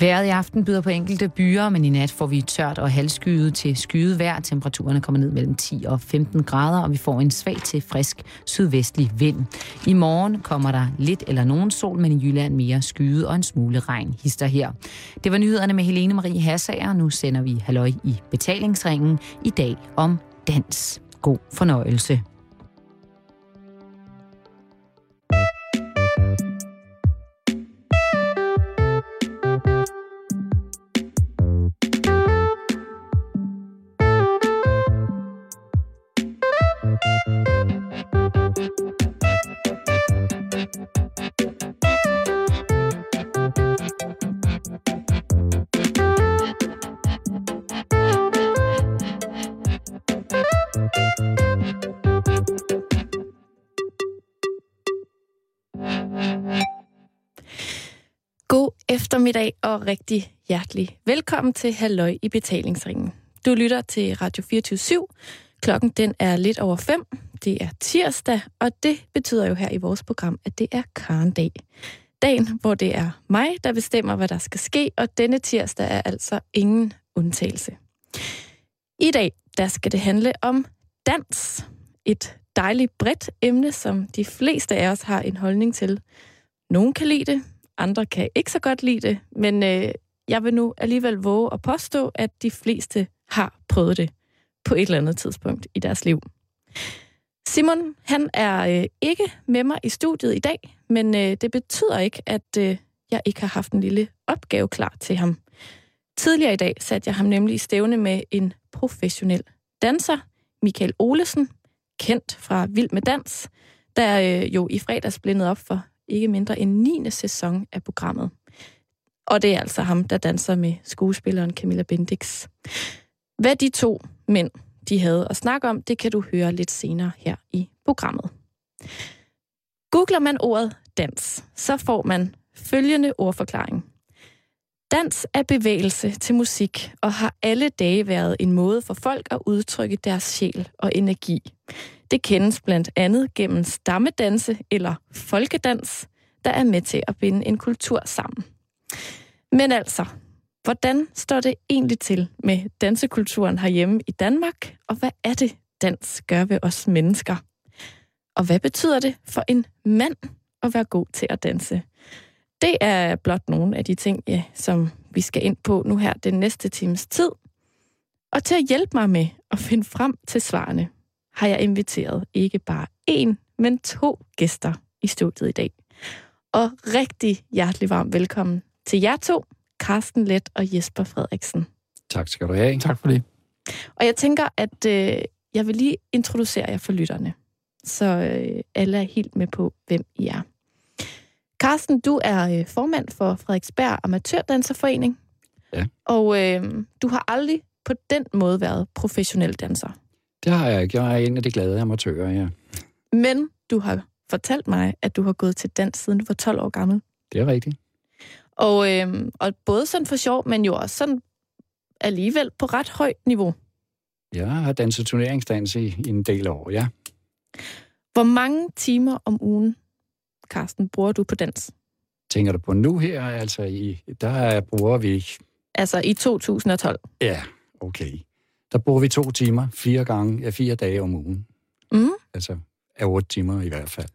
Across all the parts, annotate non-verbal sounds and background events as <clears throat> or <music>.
Været i aften byder på enkelte byer, men i nat får vi tørt og halvskyet til skyet vejr. Temperaturerne kommer ned mellem 10 og 15 grader, og vi får en svag til frisk sydvestlig vind. I morgen kommer der lidt eller nogen sol, men i Jylland mere skyet og en smule regn hister her. Det var nyhederne med Helene Marie Hassager. Nu sender vi halløj i betalingsringen i dag om dans. God fornøjelse. Og rigtig hjertelig velkommen til Halløj i betalingsringen. Du lytter til Radio 24 Klokken den er lidt over 5. Det er tirsdag, og det betyder jo her i vores program, at det er Karndag. Dagen, hvor det er mig, der bestemmer, hvad der skal ske, og denne tirsdag er altså ingen undtagelse. I dag, der skal det handle om dans. Et dejligt bredt emne, som de fleste af os har en holdning til. Nogen kan lide det, andre kan ikke så godt lide det, men øh, jeg vil nu alligevel våge at påstå, at de fleste har prøvet det på et eller andet tidspunkt i deres liv. Simon, han er øh, ikke med mig i studiet i dag, men øh, det betyder ikke, at øh, jeg ikke har haft en lille opgave klar til ham. Tidligere i dag satte jeg ham nemlig i stævne med en professionel danser, Michael Olesen, kendt fra Vild med Dans, der øh, jo i fredags blindede op for ikke mindre end 9. sæson af programmet. Og det er altså ham, der danser med skuespilleren Camilla Bendix. Hvad de to mænd de havde at snakke om, det kan du høre lidt senere her i programmet. Googler man ordet dans, så får man følgende ordforklaring. Dans er bevægelse til musik og har alle dage været en måde for folk at udtrykke deres sjæl og energi. Det kendes blandt andet gennem stammedanse eller folkedans, der er med til at binde en kultur sammen. Men altså, hvordan står det egentlig til med dansekulturen herhjemme i Danmark, og hvad er det, dans gør ved os mennesker? Og hvad betyder det for en mand at være god til at danse? Det er blot nogle af de ting, ja, som vi skal ind på nu her den næste times tid. Og til at hjælpe mig med at finde frem til svarene, har jeg inviteret ikke bare én, men to gæster i studiet i dag. Og rigtig hjertelig varm velkommen til jer to, Carsten Let og Jesper Frederiksen. Tak skal du have. Tak for det. Og jeg tænker, at øh, jeg vil lige introducere jer for lytterne, så øh, alle er helt med på, hvem I er. Carsten, du er øh, formand for Frederiksberg Amatørdanserforening. Ja. Og øh, du har aldrig på den måde været professionel danser. Det har jeg ikke. Jeg er en af de glade amatører, ja. Men du har fortalt mig, at du har gået til dans, siden du var 12 år gammel. Det er rigtigt. Og, øh, og både sådan for sjov, men jo også sådan alligevel på ret højt niveau. Jeg har danset turneringsdans i, i en del år, ja. Hvor mange timer om ugen, Carsten, bruger du på dans? Tænker du på nu her, altså i, der bruger vi... Altså i 2012? Ja, okay. Der bruger vi to timer, fire gange, ja, fire dage om ugen. Mm. Altså af otte timer i hvert fald.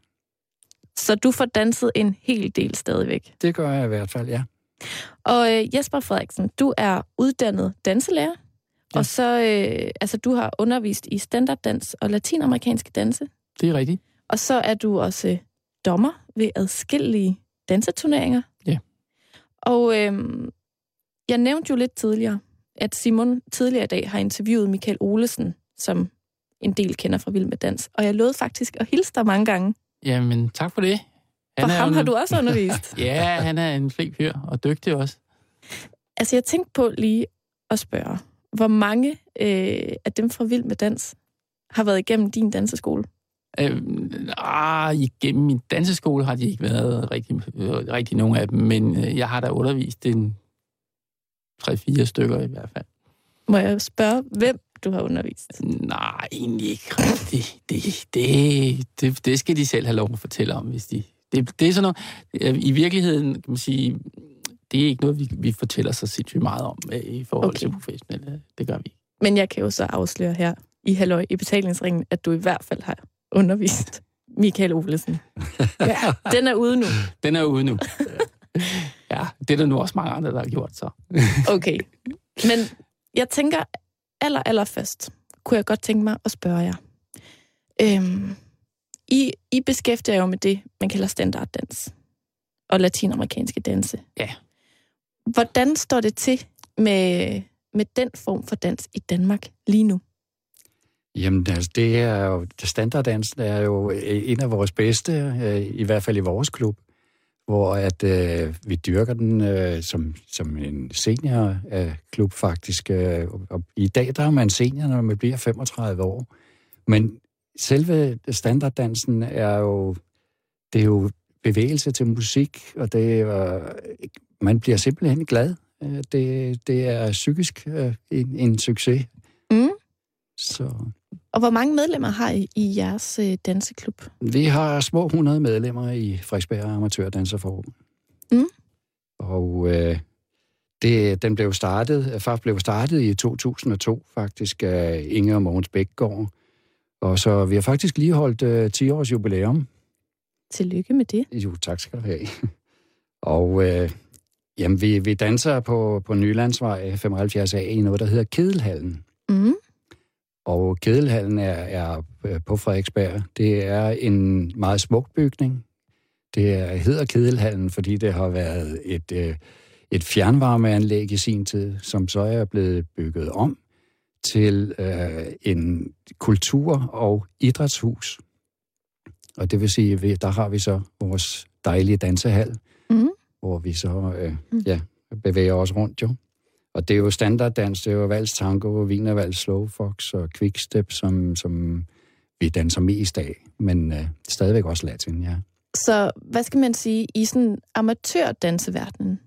Så du får danset en hel del stadigvæk? Det gør jeg i hvert fald, ja. Og øh, Jesper Frederiksen, du er uddannet danselærer, ja. og så, øh, altså du har undervist i standarddans og latinamerikanske danse. Det er rigtigt. Og så er du også øh, dommer ved adskillige danseturneringer. Ja. Og øh, jeg nævnte jo lidt tidligere, at Simon tidligere i dag har interviewet Michael Olesen, som en del kender fra Vild med Dans. Og jeg lovede faktisk at hilse dig mange gange. Jamen, tak for det. For er ham jo har du også undervist. <laughs> ja, han er en flink fyr, og dygtig også. Altså, jeg tænkte på lige at spørge, hvor mange øh, af dem fra Vild med Dans har været igennem din danseskole? Øh, ah, igennem min danseskole har de ikke været rigtig, øh, rigtig nogen af dem, men øh, jeg har da undervist en 3-4 stykker i hvert fald. Må jeg spørge, hvem du har undervist? Nej, egentlig ikke rigtigt. Det, det, det, det skal de selv have lov at fortælle om, hvis de... Det, det er sådan noget... I virkeligheden, kan man sige, det er ikke noget, vi, vi fortæller så sindssygt meget om øh, i forhold Okay. til professionelle. Det gør vi. Men jeg kan jo så afsløre her i Halløj i betalingsringen, at du i hvert fald har undervist Michael Olesen. <laughs> Ja, den er ude nu. Den er ude nu. <laughs> ja, det er der nu også mange andre, der har gjort så. Okay. Men jeg tænker, aller, aller først, kunne jeg godt tænke mig at spørge jer. Øhm, I, I beskæftiger jer jo med det, man kalder standarddans og latinamerikanske danse. Ja. Hvordan står det til med, med den form for dans i Danmark lige nu? Jamen, altså, det er jo, standarddansen er jo en af vores bedste, øh, i hvert fald i vores klub, hvor at øh, vi dyrker den øh, som, som en seniorklub øh, klub faktisk. Øh, og I dag der er man senior, når man bliver 35 år. Men selve standarddansen er jo, det er jo bevægelse til musik, og det er, man bliver simpelthen glad. Øh, Det, det er psykisk øh, en, en succes. Mm. Så Og hvor mange medlemmer har I i jeres øh, danseklub? vi har små 100 medlemmer i Frederiksberg Amatørdanserforbund. Mm. Og øh, det, den blev startet, faktisk blev startet i 2002 faktisk af Inge og Mogens Bækgaard. Og så vi har faktisk lige holdt øh, 10 års jubilæum. Tillykke med det. Jo, tak skal du have. Og øh, jamen, vi, vi danser på, på Nylandsvej 75A i noget, der hedder Kedelhallen. Mm. Og Kedelhallen er, er på Frederiksberg. Det er en meget smuk bygning. Det er, hedder Kedelhallen, fordi det har været et, øh, et fjernvarmeanlæg i sin tid, som så er blevet bygget om til øh, en kultur- og idrætshus. Og det vil sige, vi- der har vi så vores dejlige dansehal, Mm. hvor vi så øh, Mm. ja, bevæger os rundt jo. Og det er jo standarddans, det er jo vals tango, wienervals, slowfox og quickstep, som, som vi danser mest af, men øh, stadigvæk også latin, ja. Så hvad skal man sige, i sådan amatørdanseverdenen,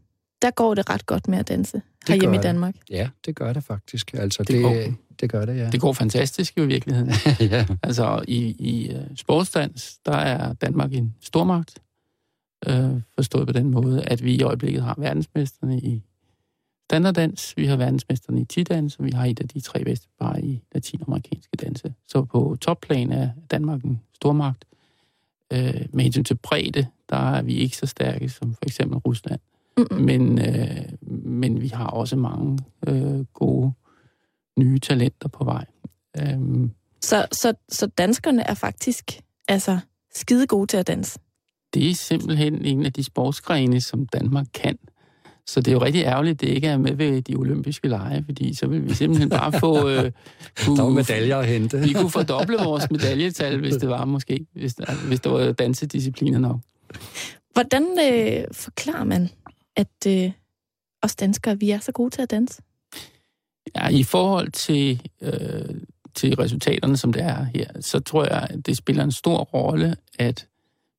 der går det ret godt med at danse herhjemme i det. Danmark. Ja, det gør det faktisk. Altså, Det det, går. det, det gør det, ja. Det går fantastisk jo i virkeligheden. <laughs> ja. Altså i, i uh, sportsdans, der er Danmark en stormagt. Uh, forstået på den måde, at vi i øjeblikket har verdensmesterne i standarddans, vi har verdensmesterne i tidans, og vi har et af de tre bedste par i latinamerikanske danse. Så på topplan er Danmark en stormagt. Uh, med hensyn til bredde, der er vi ikke så stærke som for eksempel Rusland. Mm-mm. Men, øh, men vi har også mange øh, gode nye talenter på vej. Øhm, Så, så, så danskerne er faktisk altså skide gode til at danse. det er simpelthen en af de sportsgrene, som Danmark kan. Så det er jo rigtig ærgerligt, at det ikke er med ved de olympiske lege, fordi så vil vi simpelthen bare få... Øh, <laughs> kunne, Der var medaljer at hente. Vi kunne fordoble vores medaljetal, hvis det var måske, hvis der, hvis der var dansediscipliner nok. Hvordan øh, forklarer man, at øh, os danskere, vi er så gode til at danse? Ja, i forhold til, øh, til resultaterne, som det er her, så tror jeg, at det spiller en stor rolle, at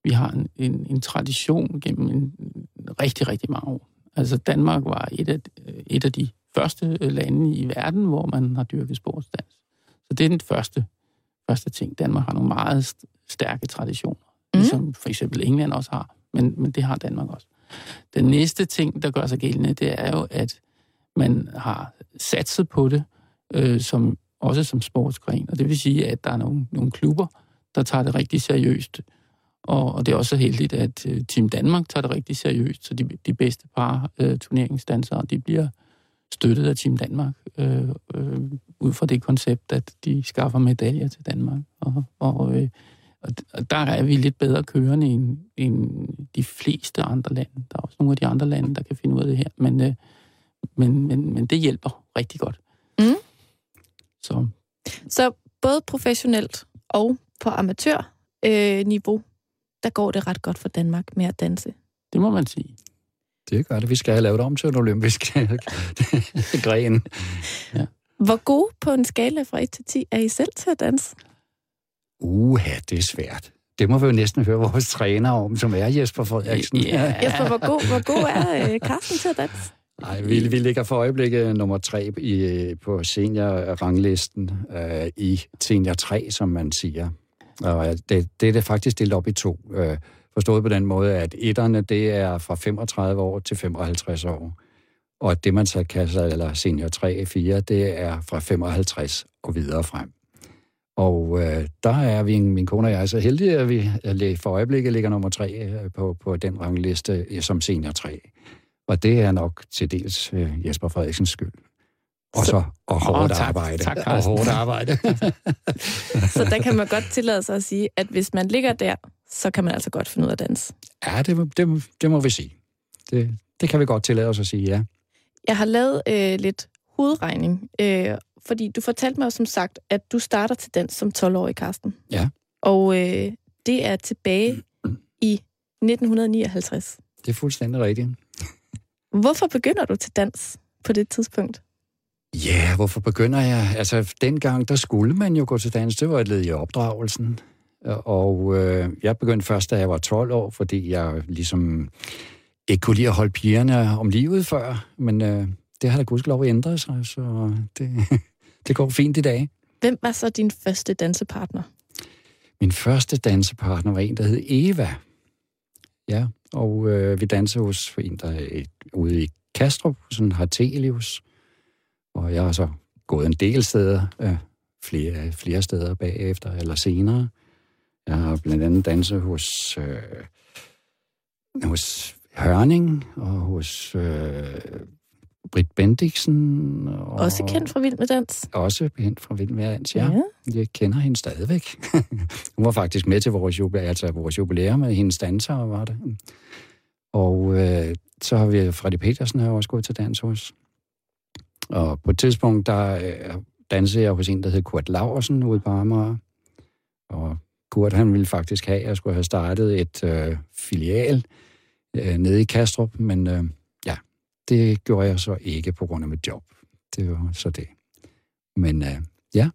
vi har en, en, en tradition gennem en, rigtig, rigtig mange år. Altså Danmark var et af, et af de første lande i verden, hvor man har dyrket sportsdans. Så det er den første, første ting. Danmark har nogle meget st- stærke traditioner, mm. ligesom for eksempel England også har, men, men det har Danmark også. Den næste ting, der gør sig gældende, det er jo, at man har satset på det, øh, som, også som sportsgren. Og det vil sige, at der er nogle, nogle klubber, der tager det rigtig seriøst. Og, og det er også så heldigt, at øh, Team Danmark tager det rigtig seriøst, så de, de bedste par øh, turneringsdansere, de bliver støttet af Team Danmark, øh, øh, ud fra det koncept, at de skaffer medaljer til Danmark. Og, og, øh, og der er vi lidt bedre kørende end, end de fleste andre lande. Der er også nogle af de andre lande, der kan finde ud af det her, men, øh, men, men, men det hjælper rigtig godt. Mm. Så Så både professionelt og på amatørniveau, øh, niveau, der går det ret godt for Danmark med at danse. det må man sige. Det gør det. Vi skal have lavet om til en olympisk <laughs> gren. Hvor gode på en skala fra 1 til 10 er I selv til at danse? Uha, det er svært. Det må vi jo næsten høre vores træner om, som er Jesper Frederiksen. Ja. Jesper, hvor god, hvor god er øh, Carsten til at danse? Nej, vi, vi ligger for øjeblikket nummer tre i, på seniorranglisten øh, i senior 3, som man siger. Og det, det er det faktisk delt op i to. Øh, Forstået på den måde, at etterne, det er fra 35 år til 55 år. Og at det, man så kalder, eller senior 3 4, det er fra 55 og videre frem. Og øh, der er vi, min kone og jeg, så heldige, at vi for øjeblikket ligger nummer 3 øh, på, på den rangliste øh, som senior 3. Og det er nok til dels øh, Jesper Frederiksens skyld. Og så og hårdt oh, tak, arbejde. Tak, og hårdt arbejde. <laughs> så der kan man godt tillade sig at sige, at hvis man ligger der, så kan man altså godt finde ud af at danse. Ja, det, det, det må vi sige. Det, det kan vi godt tillade os at sige, ja. Jeg har lavet øh, lidt hovedregning, øh, fordi du fortalte mig som sagt, at du starter til dans som 12-årig, Karsten. Ja. Og øh, det er tilbage i 1959. Det er fuldstændig rigtigt. Hvorfor begynder du til dans på det tidspunkt? Ja, yeah, hvorfor begynder jeg? Altså, dengang, der skulle man jo gå til dans. Det var et led i opdragelsen. Og øh, jeg begyndte først, da jeg var 12 år, fordi jeg ligesom ikke kunne lide at holde pigerne om livet før. Men øh, det har da gudskelov ændret sig, så det, <laughs> det går fint i dag. Hvem var så din første dansepartner? Min første dansepartner var en, der hed Eva. Ja, og øh, vi dansede hos en, der er ude i Kastrup, sådan Hartelius. Og jeg har så gået en del steder, øh, flere, flere steder bagefter eller senere. Jeg har blandt andet danset hos, øh, hos Hørning og hos øh, Britt Bendiksen. Og også kendt fra Vild med Dans. Også kendt fra Vild med Dans, ja. ja. Jeg kender hende stadigvæk. <laughs> Hun var faktisk med til vores, jubilæum, altså vores jubilæum med hendes danser, var det. Og øh, så har vi Freddy Petersen har også gået til dans hos. Og på et tidspunkt, der øh, dansede jeg hos en, der hed Kurt Laversen ude på Amager. Og Kurt, han ville faktisk have, at jeg skulle have startet et øh, filial øh, nede i Kastrup, men øh, ja, det gjorde jeg så ikke på grund af mit job. Det var så det. Men øh, ja,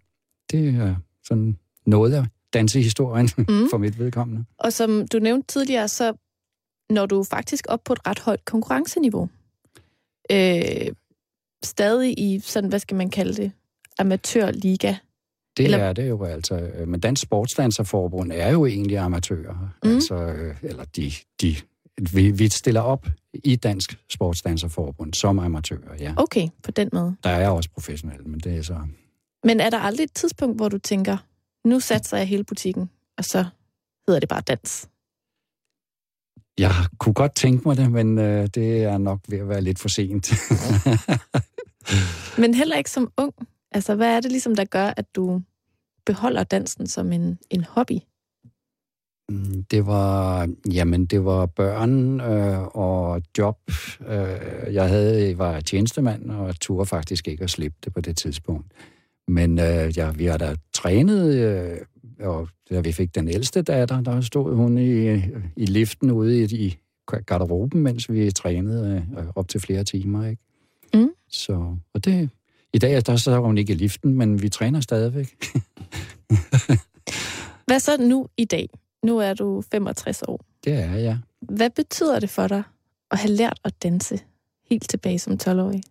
det er sådan noget af dansehistorien <laughs> mm. for mit vedkommende. Og som du nævnte tidligere, så når du faktisk op på et ret højt konkurrenceniveau. Øh, stadig i sådan, hvad skal man kalde det, amatørliga. Det eller... er det jo altså. Øh, men Dansk Sportsdanserforbund er jo egentlig amatører. Mm. Altså, øh, eller de, de vi, vi stiller op i Dansk Sportsdanserforbund som amatører, ja. Okay, på den måde. Der er også professionelle, men det er så... Men er der aldrig et tidspunkt, hvor du tænker, nu satser jeg hele butikken, og så hedder det bare dans? Jeg kunne godt tænke mig det, men øh, det er nok ved at være lidt for sent. <laughs> men heller ikke som ung. Altså, hvad er det ligesom, der gør, at du beholder dansen som en, en hobby? Mm, det var, jamen, det var børn øh, og job. Øh, jeg havde, var tjenestemand og turde faktisk ikke at slippe det på det tidspunkt. Men øh, ja, vi har da trænet, øh, og da vi fik den ældste datter, der stod hun i, i liften ude i, i garderoben, mens vi trænede øh, op til flere timer. Ikke? Mm. Så, og det, i dag der så hun ikke i liften, men vi træner stadigvæk. <laughs> Hvad så nu i dag? Nu er du 65 år. Det er jeg. Ja. Hvad betyder det for dig at have lært at danse helt tilbage som 12-årig?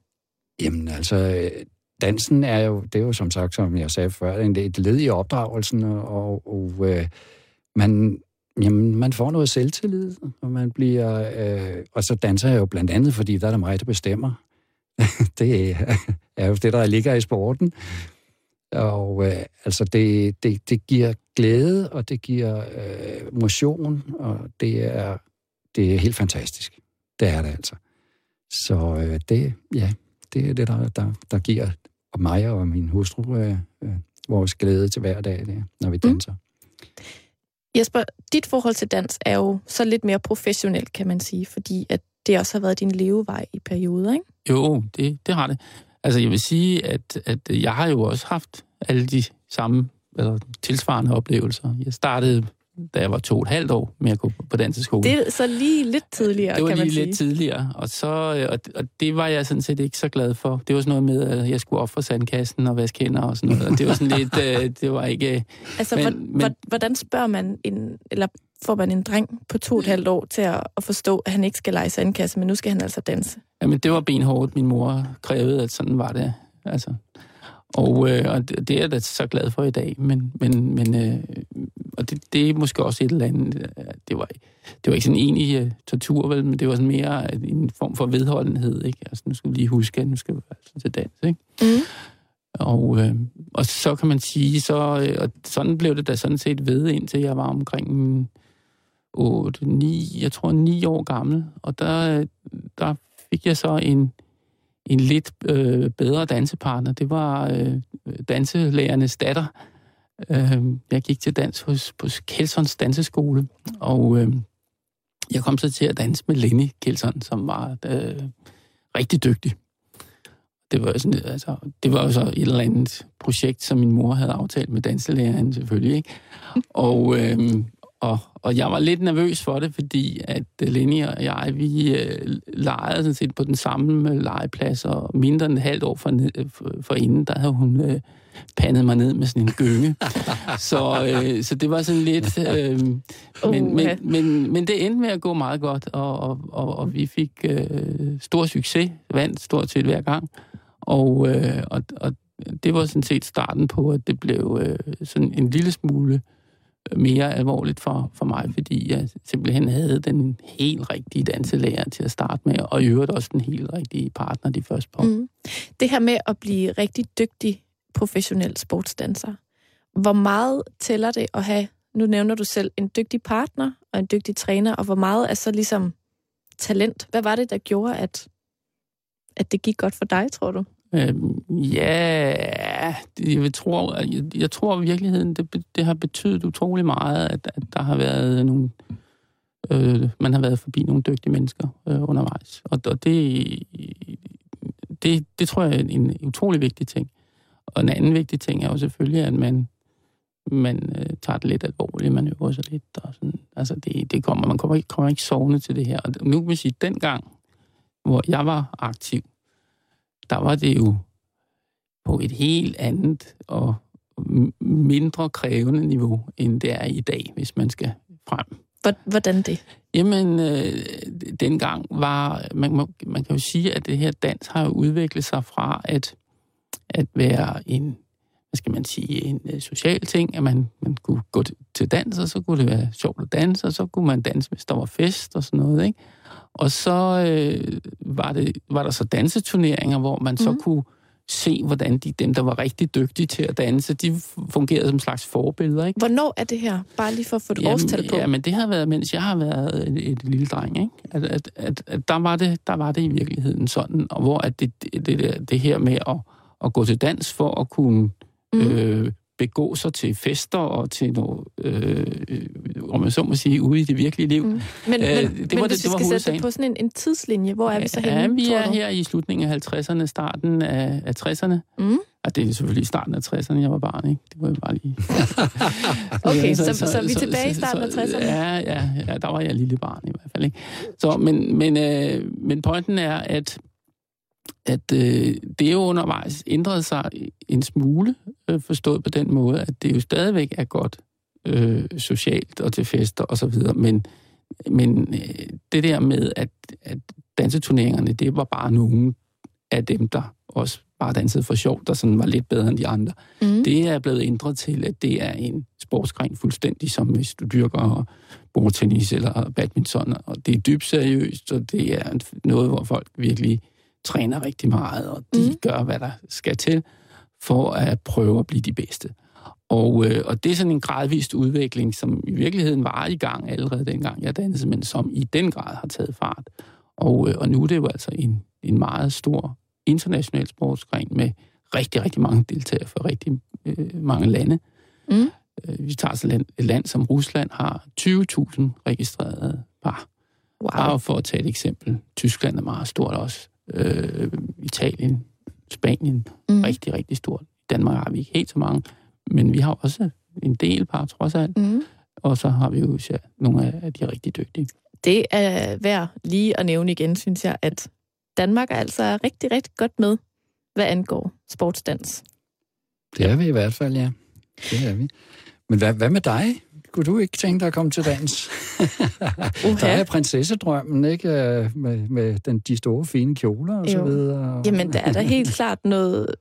Jamen altså, dansen er jo, det er jo som sagt, som jeg sagde før, et led i opdragelsen, og, og øh, man, jamen, man får noget selvtillid, og man bliver, øh, og så danser jeg jo blandt andet, fordi der er der mig, der bestemmer. <laughs> det er jo det, der ligger i sporten. Og øh, altså, det, det, det giver glæde, og det giver øh, motion, og det er, det er helt fantastisk. Det er det altså. Så øh, det, ja, det er det, der, der, der giver mig og min hustru øh, øh, vores glæde til hver dag, det, når vi mm. danser. Mm. Jesper, dit forhold til dans er jo så lidt mere professionelt, kan man sige, fordi at det også har været din levevej i perioder, ikke? Jo, det, det har det. Altså, jeg vil sige, at, at jeg har jo også haft alle de samme eller tilsvarende oplevelser. Jeg startede, da jeg var to og et halvt år med at gå på danseskole. Det er så lige lidt tidligere, Det var kan lige man sige. lidt tidligere, og, så, og, og det var jeg sådan set ikke så glad for. Det var sådan noget med, at jeg skulle op for sandkassen og vaske hænder og sådan noget. Og det var sådan <laughs> lidt, øh, det var ikke... Altså, men, men, hvordan spørger man en, eller får man en dreng på to og et halvt år til at, at forstå, at han ikke skal lege sandkasse, men nu skal han altså danse? Jamen, det var benhårdt. Min mor krævede, at sådan var det. Altså. Og, øh, og det, er jeg da så glad for i dag, men, men, men øh, og det, det er måske også et eller andet, øh, det var, det var ikke sådan en enig uh, tortur, vel, men det var sådan mere en form for vedholdenhed, ikke? Altså, nu skal vi lige huske, at nu skal vi altså til dans, ikke? Mm. Og, øh, og så kan man sige, så, øh, og sådan blev det da sådan set ved, indtil jeg var omkring 8, 9, jeg tror 9 år gammel, og der, der fik jeg så en, en lidt øh, bedre dansepartner. Det var øh, danselærernes datter. Øh, jeg gik til dans hos, på Kelsons danseskole, og øh, jeg kom så til at danse med Lenny Kelson, som var øh, rigtig dygtig. Det var, sådan, altså, det var jo så et eller andet projekt, som min mor havde aftalt med danselæreren selvfølgelig. Ikke? Og, øh, og, og jeg var lidt nervøs for det, fordi at Lenny og jeg, vi øh, legede sådan set på den samme legeplads, og mindre end et halvt år for, for, for inden, der havde hun øh, pandet mig ned med sådan en gynge. <laughs> så, øh, så det var sådan lidt... Øh, men, men, men, men det endte med at gå meget godt, og, og, og, og vi fik øh, stor succes, vandt stort set hver gang. Og, øh, og, og det var sådan set starten på, at det blev øh, sådan en lille smule mere alvorligt for, for mig, fordi jeg simpelthen havde den helt rigtige danselærer til at starte med, og i øvrigt også den helt rigtige partner de første par mm. Det her med at blive rigtig dygtig professionel sportsdanser, hvor meget tæller det at have, nu nævner du selv, en dygtig partner og en dygtig træner, og hvor meget er så ligesom talent? Hvad var det, der gjorde, at, at det gik godt for dig, tror du? Øhm, ja, jeg tror, jeg, jeg tror at virkeligheden, det, det har betydet utrolig meget, at, at der har været nogle, øh, man har været forbi nogle dygtige mennesker øh, undervejs. Og, og det, det, det tror jeg er en utrolig vigtig ting. Og en anden vigtig ting er jo selvfølgelig, at man, man øh, tager det lidt alvorligt, man øver sig lidt. Og sådan. Altså det, det kommer, man kommer ikke, kommer ikke sovende til det her. Og nu kan jeg sige, dengang, hvor jeg var aktiv, der var det jo på et helt andet og mindre krævende niveau, end det er i dag, hvis man skal frem. Hvordan det? Jamen, øh, dengang var, man, man kan jo sige, at det her dans har udviklet sig fra at, at være en, hvad skal man sige, en uh, social ting, at man, man kunne gå til dans, og så kunne det være sjovt at danse, og så kunne man danse, hvis der var fest og sådan noget, ikke? Og så øh, var, det, var der så danseturneringer, hvor man mm. så kunne se, hvordan de, dem, der var rigtig dygtige til at danse, de fungerede som slags forbilleder. Ikke? Hvornår er det her? Bare lige for at få et årstal på. Men det har været, mens jeg har været et, et lille dreng. Ikke? At, at, at, at der, var det, der var det i virkeligheden sådan, og hvor at det, det, det, det her med at, at gå til dans for at kunne mm. øh, begå sig til fester og til noget, øh, om man så må sige, ude i det virkelige liv. Mm. Men, øh, det men var, hvis det, det var vi skal sætte det på sådan en, en tidslinje, hvor er vi så henne? Ja, vi er her i slutningen af 50'erne, starten af, af 60'erne. Mm. Og det er selvfølgelig starten af 60'erne, jeg var barn, ikke? Det var jo bare lige... <laughs> okay, så, så, så, så er vi tilbage i starten af 60'erne? Ja, ja, ja, der var jeg lille barn i hvert fald, ikke? Så, men, men, øh, men pointen er, at at øh, det jo undervejs ændrede sig en smule, øh, forstået på den måde, at det jo stadigvæk er godt øh, socialt og til fester og så videre, men, men øh, det der med, at, at danseturneringerne, det var bare nogle af dem, der også bare dansede for sjov, der sådan var lidt bedre end de andre. Mm. Det er blevet ændret til, at det er en sportsgren fuldstændig, som hvis du dyrker bordtennis eller badminton, og det er dybt seriøst, og det er noget, hvor folk virkelig træner rigtig meget, og de mm. gør, hvad der skal til for at prøve at blive de bedste. Og, øh, og det er sådan en gradvist udvikling, som i virkeligheden var i gang allerede dengang jeg dansede, men som i den grad har taget fart. Og, øh, og nu er det jo altså en, en meget stor international sportsgren med rigtig, rigtig mange deltagere fra rigtig øh, mange lande. Mm. Øh, vi tager så land, et land som Rusland har 20.000 registrerede par. Wow. Bare for at tage et eksempel. Tyskland er meget stort også øh, Italien, Spanien, mm. rigtig, rigtig stort. I Danmark har vi ikke helt så mange, men vi har også en del par, trods alt. Mm. Og så har vi jo ja, nogle af de rigtig dygtige. Det er værd lige at nævne igen, synes jeg, at Danmark er altså rigtig, rigtig godt med, hvad angår sportsdans. Det er vi i hvert fald, ja. Det er vi. Men hvad, hvad med dig? Kunne du ikke tænke dig at komme til dans? uh-huh. <laughs> Der er prinsessedrømmen, ikke? Med, med den, de store, fine kjoler og jo. så videre. Jamen, der er der helt klart noget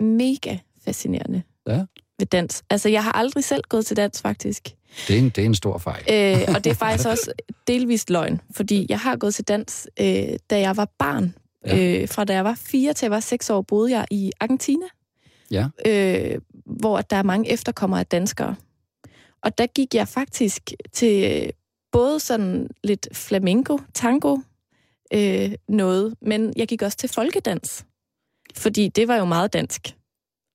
mega fascinerende Ja. ved dans. Altså, jeg har aldrig selv gået til dans, faktisk. Det er en, det er en stor fejl. Øh, og det er <laughs> faktisk også delvist løgn, fordi jeg har gået til dans, øh, da jeg var barn. Ja. Øh, fra da jeg var fire til jeg var seks år, boede jeg i Argentina, Ja. øh, hvor der er mange efterkommere af danskere. Og der gik jeg faktisk til øh, både sådan lidt flamenco, tango, øh, noget, men jeg gik også til folkedans. Fordi det var jo meget dansk.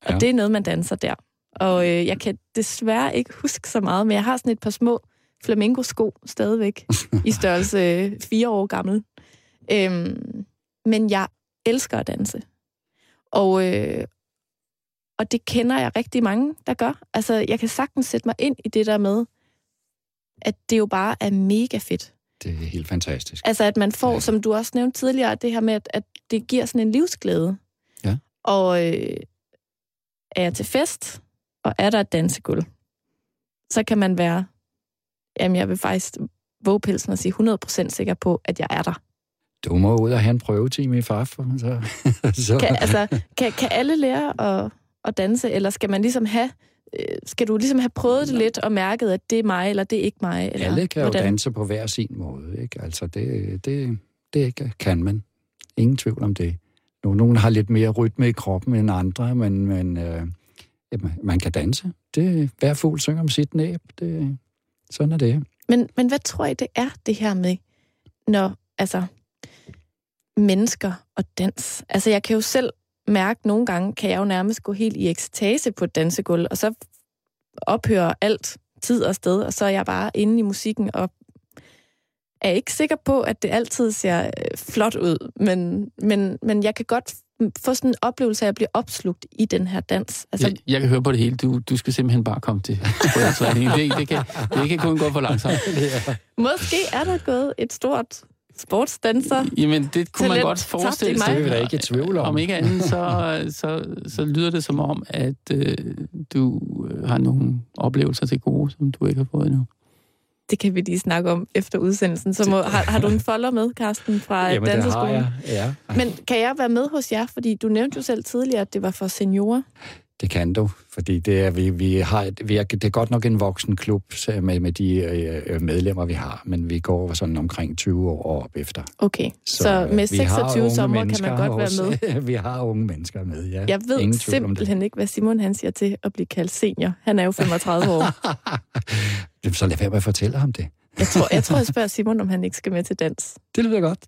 Og Ja. det er noget, man danser der. Og øh, jeg kan desværre ikke huske så meget, men jeg har sådan et par små flamenco-sko stadigvæk, <laughs> i størrelse øh, fire år gammel. Øhm, men jeg elsker at danse. Og, øh, og det kender jeg rigtig mange, der gør. Altså, jeg kan sagtens sætte mig ind i det der med, at det jo bare er mega fedt. Det er helt fantastisk. Altså, at man får, Ja. som du også nævnte tidligere, det her med, at, at det giver sådan en livsglæde. Ja. Og øh, er jeg til fest, og er der et dansegulv, så kan man være, jamen jeg vil faktisk våge pelsen og sige 100% sikker på, at jeg er der. Du må ud og have en prøvetime i farfor. Så, <laughs> så. Kan, altså, kan, kan alle lære at, at danse, eller skal man ligesom have, øh, skal du ligesom have prøvet det lidt og mærket, at det er mig, eller det er ikke mig? Eller Alle kan jo hvordan? danse på hver sin måde. Ikke? Altså, det, det, det kan man. Ingen tvivl om det. Nogle har lidt mere rytme i kroppen end andre, men, men øh, man kan danse. Det, hver fugl synger om sit næb. Det, sådan er det. Men, men hvad tror I, det er, det her med, når, altså, mennesker og dans? Altså, jeg kan jo selv mærke, nogle gange kan jeg jo nærmest gå helt i ekstase på et dansegulv, og så ophører alt tid og sted, og så er jeg bare inde i musikken, og er ikke sikker på, at det altid ser øh, flot ud, men, men, men jeg kan godt få sådan en oplevelse af at blive opslugt i den her dans. Altså, Jeg, jeg kan høre på det hele. Du, du skal simpelthen bare komme til. Det, det, kan, det kan kun gå for langsomt. måske er der gået et stort sportsdanser Jamen, det kunne man Talent godt tabt forestille sig. Det er vi da ikke i tvivl om. Om ikke andet, så, så, så lyder det som om, at øh, du øh, har nogle oplevelser til gode, som du ikke har fået endnu. Det kan vi lige snakke om efter udsendelsen. Så må, har, har du en folder med, Karsten, fra Jamen, det har danseskolen? jeg. Ja. Men kan jeg være med hos jer? Fordi du nævnte jo selv tidligere, at det var for seniorer. Det kan du, fordi det er, vi, vi har, vi er, det er godt nok en voksen klub med, med de øh, medlemmer, vi har, men vi går sådan omkring 20 år op efter. Okay, så, så øh, med vi har 26 unge sommer kan man godt være også. med. <laughs> vi har unge mennesker med, ja. Jeg ved Ingen simpelthen ikke, hvad Simon han siger til at blive kaldt senior. Han er jo 35 år. <laughs> Så lad være med at fortælle ham det. Jeg tror, jeg tror, jeg spørger <laughs> Simon, om han ikke skal med til dans. Det lyder godt.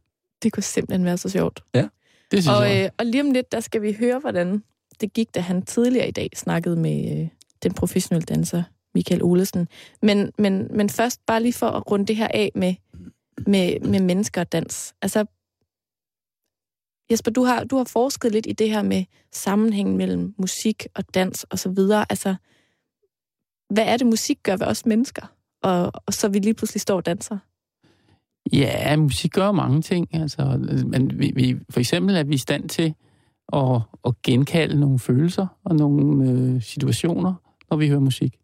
Det kunne simpelthen være så sjovt. Det synes Og, jeg øh, og lige om lidt, der skal vi høre, hvordan det gik, da han tidligere i dag snakkede med øh, den professionelle danser, Michael Olesen. Men, men, men først bare lige for at runde det her af med, med, med mennesker og dans. Altså, Jesper, du har, du har forsket lidt i det her med sammenhængen mellem musik og dans og så videre. Altså, hvad er det, musik gør ved os mennesker? Og, og så vi lige pludselig står og danser. Ja, musik gør mange ting. Altså, men vi, vi, for eksempel er vi i stand til at, at genkalde nogle følelser og nogle øh, situationer, når vi hører musik.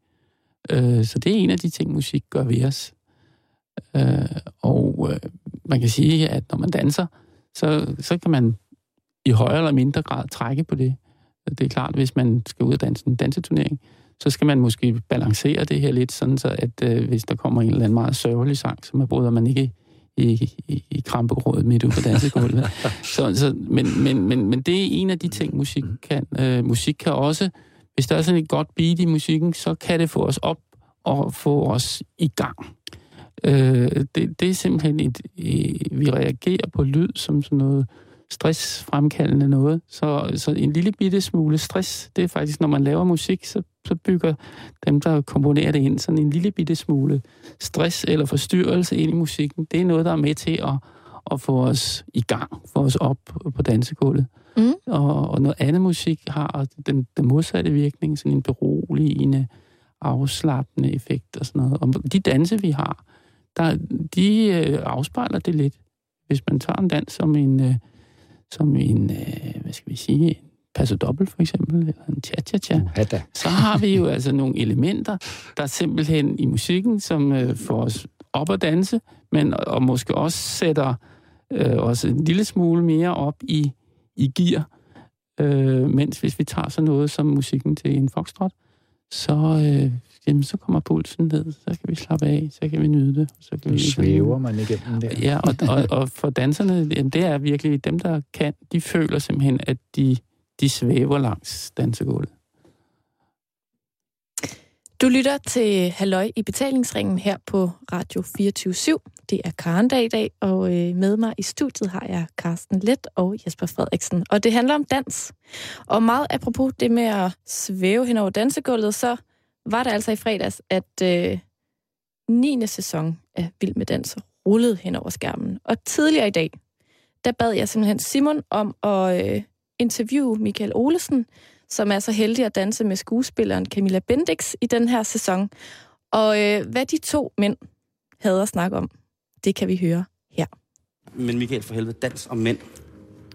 Øh, så det er en af de ting, musik gør ved os. Øh, og øh, man kan sige, at når man danser, så, så kan man i højere eller mindre grad trække på det. Det er klart, hvis man skal ud og danse en danseturnering, så skal man måske balancere det her lidt, sådan så at øh, hvis der kommer en eller anden meget sørgelig sang, så man bryder man ikke i, i, i krampegrådet midt ude på dansegulvet. <laughs> så, så, men, men, men, men det er en af de ting, musik kan. Øh, musik kan også, hvis der er sådan et godt beat i musikken, så kan det få os op og få os i gang. Øh, det, det er simpelthen et, øh, vi reagerer på lyd som sådan noget stressfremkaldende noget. Så, så en lille bitte smule stress, det er faktisk, når man laver musik, så, så bygger dem, der komponerer det ind, sådan en lille bitte smule stress eller forstyrrelse ind i musikken. Det er noget, der er med til at, at få os i gang, få os op på dansegulvet. Mm. Og, og noget andet musik har den, den modsatte virkning, sådan en beroligende, afslappende effekt og sådan noget. Og de danse, vi har, der, de øh, afspejler det lidt. Hvis man tager en dans som en, øh, som en øh, hvad skal vi sige, en paso dobbelt for eksempel, eller en cha-cha-cha, så har vi jo altså nogle elementer, der simpelthen i musikken, som øh, får os op at danse, men og måske også sætter øh, os en lille smule mere op i, i gear. Øh, mens hvis vi tager sådan noget som musikken til en foxtrot, så, øh, jamen, så kommer pulsen ned, så kan vi slappe af, så kan vi nyde det. Så kan Nu vi svæver man igennem der. Ja, og, og, <laughs> og for danserne, jamen, det er virkelig dem, der kan, de føler simpelthen, at de, de svæver langs dansegulvet. Du lytter til Halløj i betalingsringen her på Radio 24 Det er Karen dag i dag, og øh, med mig i studiet har jeg Carsten Let og Jesper Frederiksen. Og det handler om dans. Og meget apropos det med at svæve hen over dansegulvet, så var det altså i fredags, at øh, 9. sæson af Vild med Dans rullede hen over skærmen. Og tidligere i dag, der bad jeg simpelthen Simon om at øh, interviewe Michael Olesen, som er så heldig at danse med skuespilleren Camilla Bendix i den her sæson. Og øh, hvad de to mænd havde at snakke om, det kan vi høre her. Men Michael, for helvede, dans og mænd.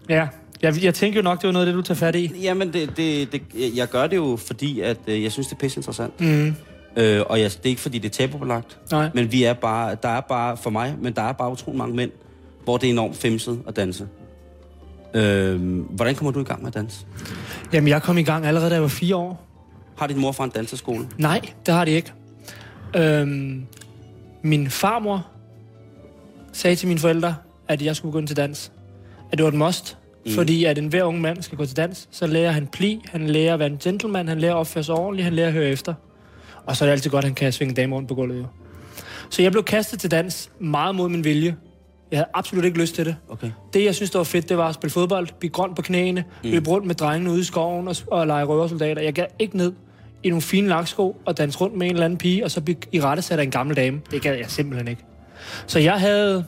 Ja, jeg, jeg tænker jo nok, det var noget af det, du tager fat i. Jamen, det, det, det, jeg gør det jo, fordi at, øh, jeg synes, det er pisse interessant. Mm. Øh, og jeg, det er ikke, fordi det er tabubelagt. Nej. Men vi er bare, der er bare, for mig, men der er bare utrolig mange mænd, hvor det er enormt femset at danse. Øh, hvordan kommer du i gang med at danse? Jamen, jeg kom i gang allerede, da jeg var fire år. Har din mor fra en danseskole? Nej, det har de ikke. Øhm, min farmor sagde til mine forældre, at jeg skulle gå ind til dans. At det var et must. Mm. Fordi at enhver ung mand skal gå til dans, så lærer han pli, han lærer at være en gentleman, han lærer at opføre sig ordentligt, han lærer at høre efter. Og så er det altid godt, at han kan svinge damer rundt på gulvet. Jo. Så jeg blev kastet til dans meget mod min vilje. Jeg havde absolut ikke lyst til det. Okay. Det, jeg synes, der var fedt, det var at spille fodbold, blive grøn på knæene, mm. løbe rundt med drengene ude i skoven og, og lege røversoldater. Jeg gad ikke ned i nogle fine laksko og danse rundt med en eller anden pige, og så blive i rette sat af en gammel dame. Det gad jeg simpelthen ikke. Så jeg havde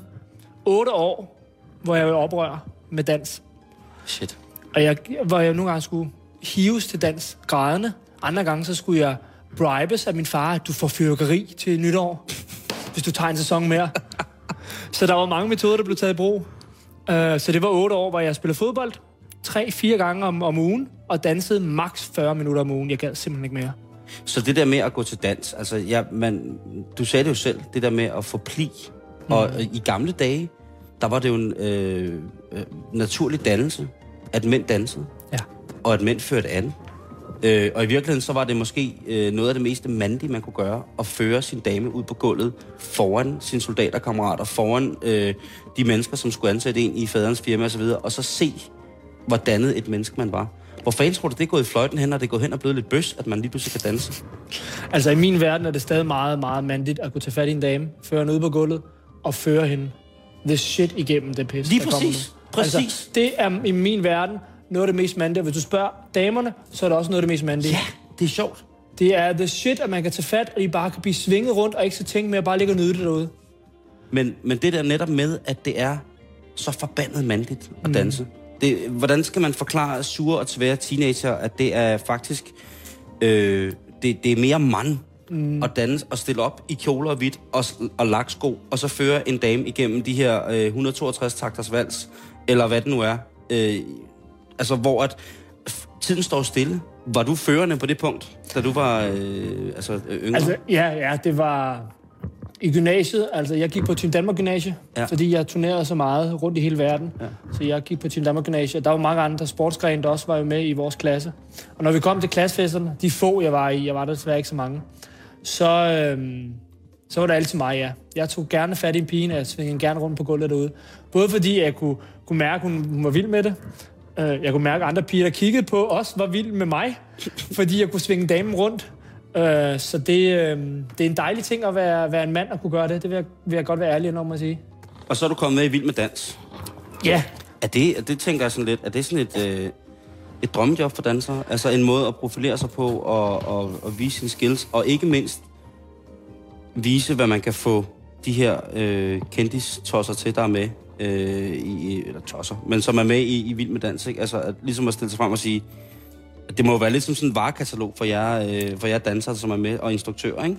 otte år, hvor jeg var oprør med dans. Shit. Og jeg, hvor jeg nogle gange skulle hives til dans grædende. Andre gange, så skulle jeg bribes af min far, at du får fyrkeri til nytår, <laughs> hvis du tager en sæson mere. <laughs> Så der var mange metoder, der blev taget i brug. Uh, så det var otte år, hvor jeg spillede fodbold tre-fire gange om, om ugen, og dansede maks 40 minutter om ugen. Jeg gad simpelthen ikke mere. Så det der med at gå til dans, altså ja, man, du sagde det jo selv, det der med at få pli. Mm. Og øh, i gamle dage, der var det jo en øh, øh, naturlig dannelse, at mænd dansede, Ja. og at mænd førte an. Øh, og i virkeligheden, så var det måske øh, noget af det mest mandige, man kunne gøre, at føre sin dame ud på gulvet foran sine soldaterkammerater, foran øh, de mennesker, som skulle ansætte en i faderens firma osv., og så se, hvor dannet et menneske man var. Hvor fanden tror du, det er gået i fløjten hen, og det er gået hen og blevet lidt bøs, at man lige pludselig kan danse? Altså i min verden er det stadig meget, meget mandigt at kunne tage fat i en dame, føre hende ud på gulvet og føre hende the shit igennem det pis. Lige præcis. Præcis. Altså, det er i min verden noget af det mest mandige. Hvis du spørger damerne, så er det også noget af det mest mandige. Ja, det er sjovt. Det er the shit, at man kan tage fat, og I bare kan blive svinget rundt, og ikke så tænke med at bare ligge og nyde det derude. Men, men det der netop med, at det er så forbandet mandligt at danse. Mm. Det, hvordan skal man forklare sure og svære teenager, at det er faktisk... Øh, det, det er mere mand mm. at danse og stille op i kjoler og hvidt og, og laksko, og så føre en dame igennem de her øh, 162 takters vals, eller hvad det nu er. Øh, altså, hvor at tiden står stille. Var du førende på det punkt, da du var øh, altså, øh, yngre? Altså, ja, ja, det var i gymnasiet. Altså, jeg gik på Team Danmark Gymnasie, Ja. fordi jeg turnerede så meget rundt i hele verden. Ja. Så jeg gik på Team Danmark Gymnasie. Der var mange andre sportsgrene, der også var jo med i vores klasse. Og når vi kom til klassefesterne, de få, jeg var i, jeg var der desværre ikke så mange, så, øhm, så var det altid mig, ja. Jeg tog gerne fat i en pige, og jeg svingede gerne rundt på gulvet derude. Både fordi jeg kunne, kunne mærke, at hun, hun var vild med det. Øh, Jeg kunne mærke, at andre piger, der kiggede på os, var vild med mig. Fordi jeg kunne svinge damen rundt. Øh, Så det, øh, det er en dejlig ting at være, være en mand og kunne gøre det. Det vil jeg, vil jeg godt være ærlig om at sige. Og så er du kommet med i Vild med Dans. Ja, Er det, det tænker jeg sådan lidt, er det sådan et, øh, et drømmejob for dansere? Altså en måde at profilere sig på og, og, og vise sine skills, og ikke mindst vise, hvad man kan få de her øh, kendis-tosser til, der er med, øh, i, eller tosser, men som er med i, i Vild med Dans, ikke? Altså at, ligesom at stille sig frem og sige, at det må jo være lidt som sådan en varekatalog for jer, øh, for jer dansere, som er med, og instruktører, ikke?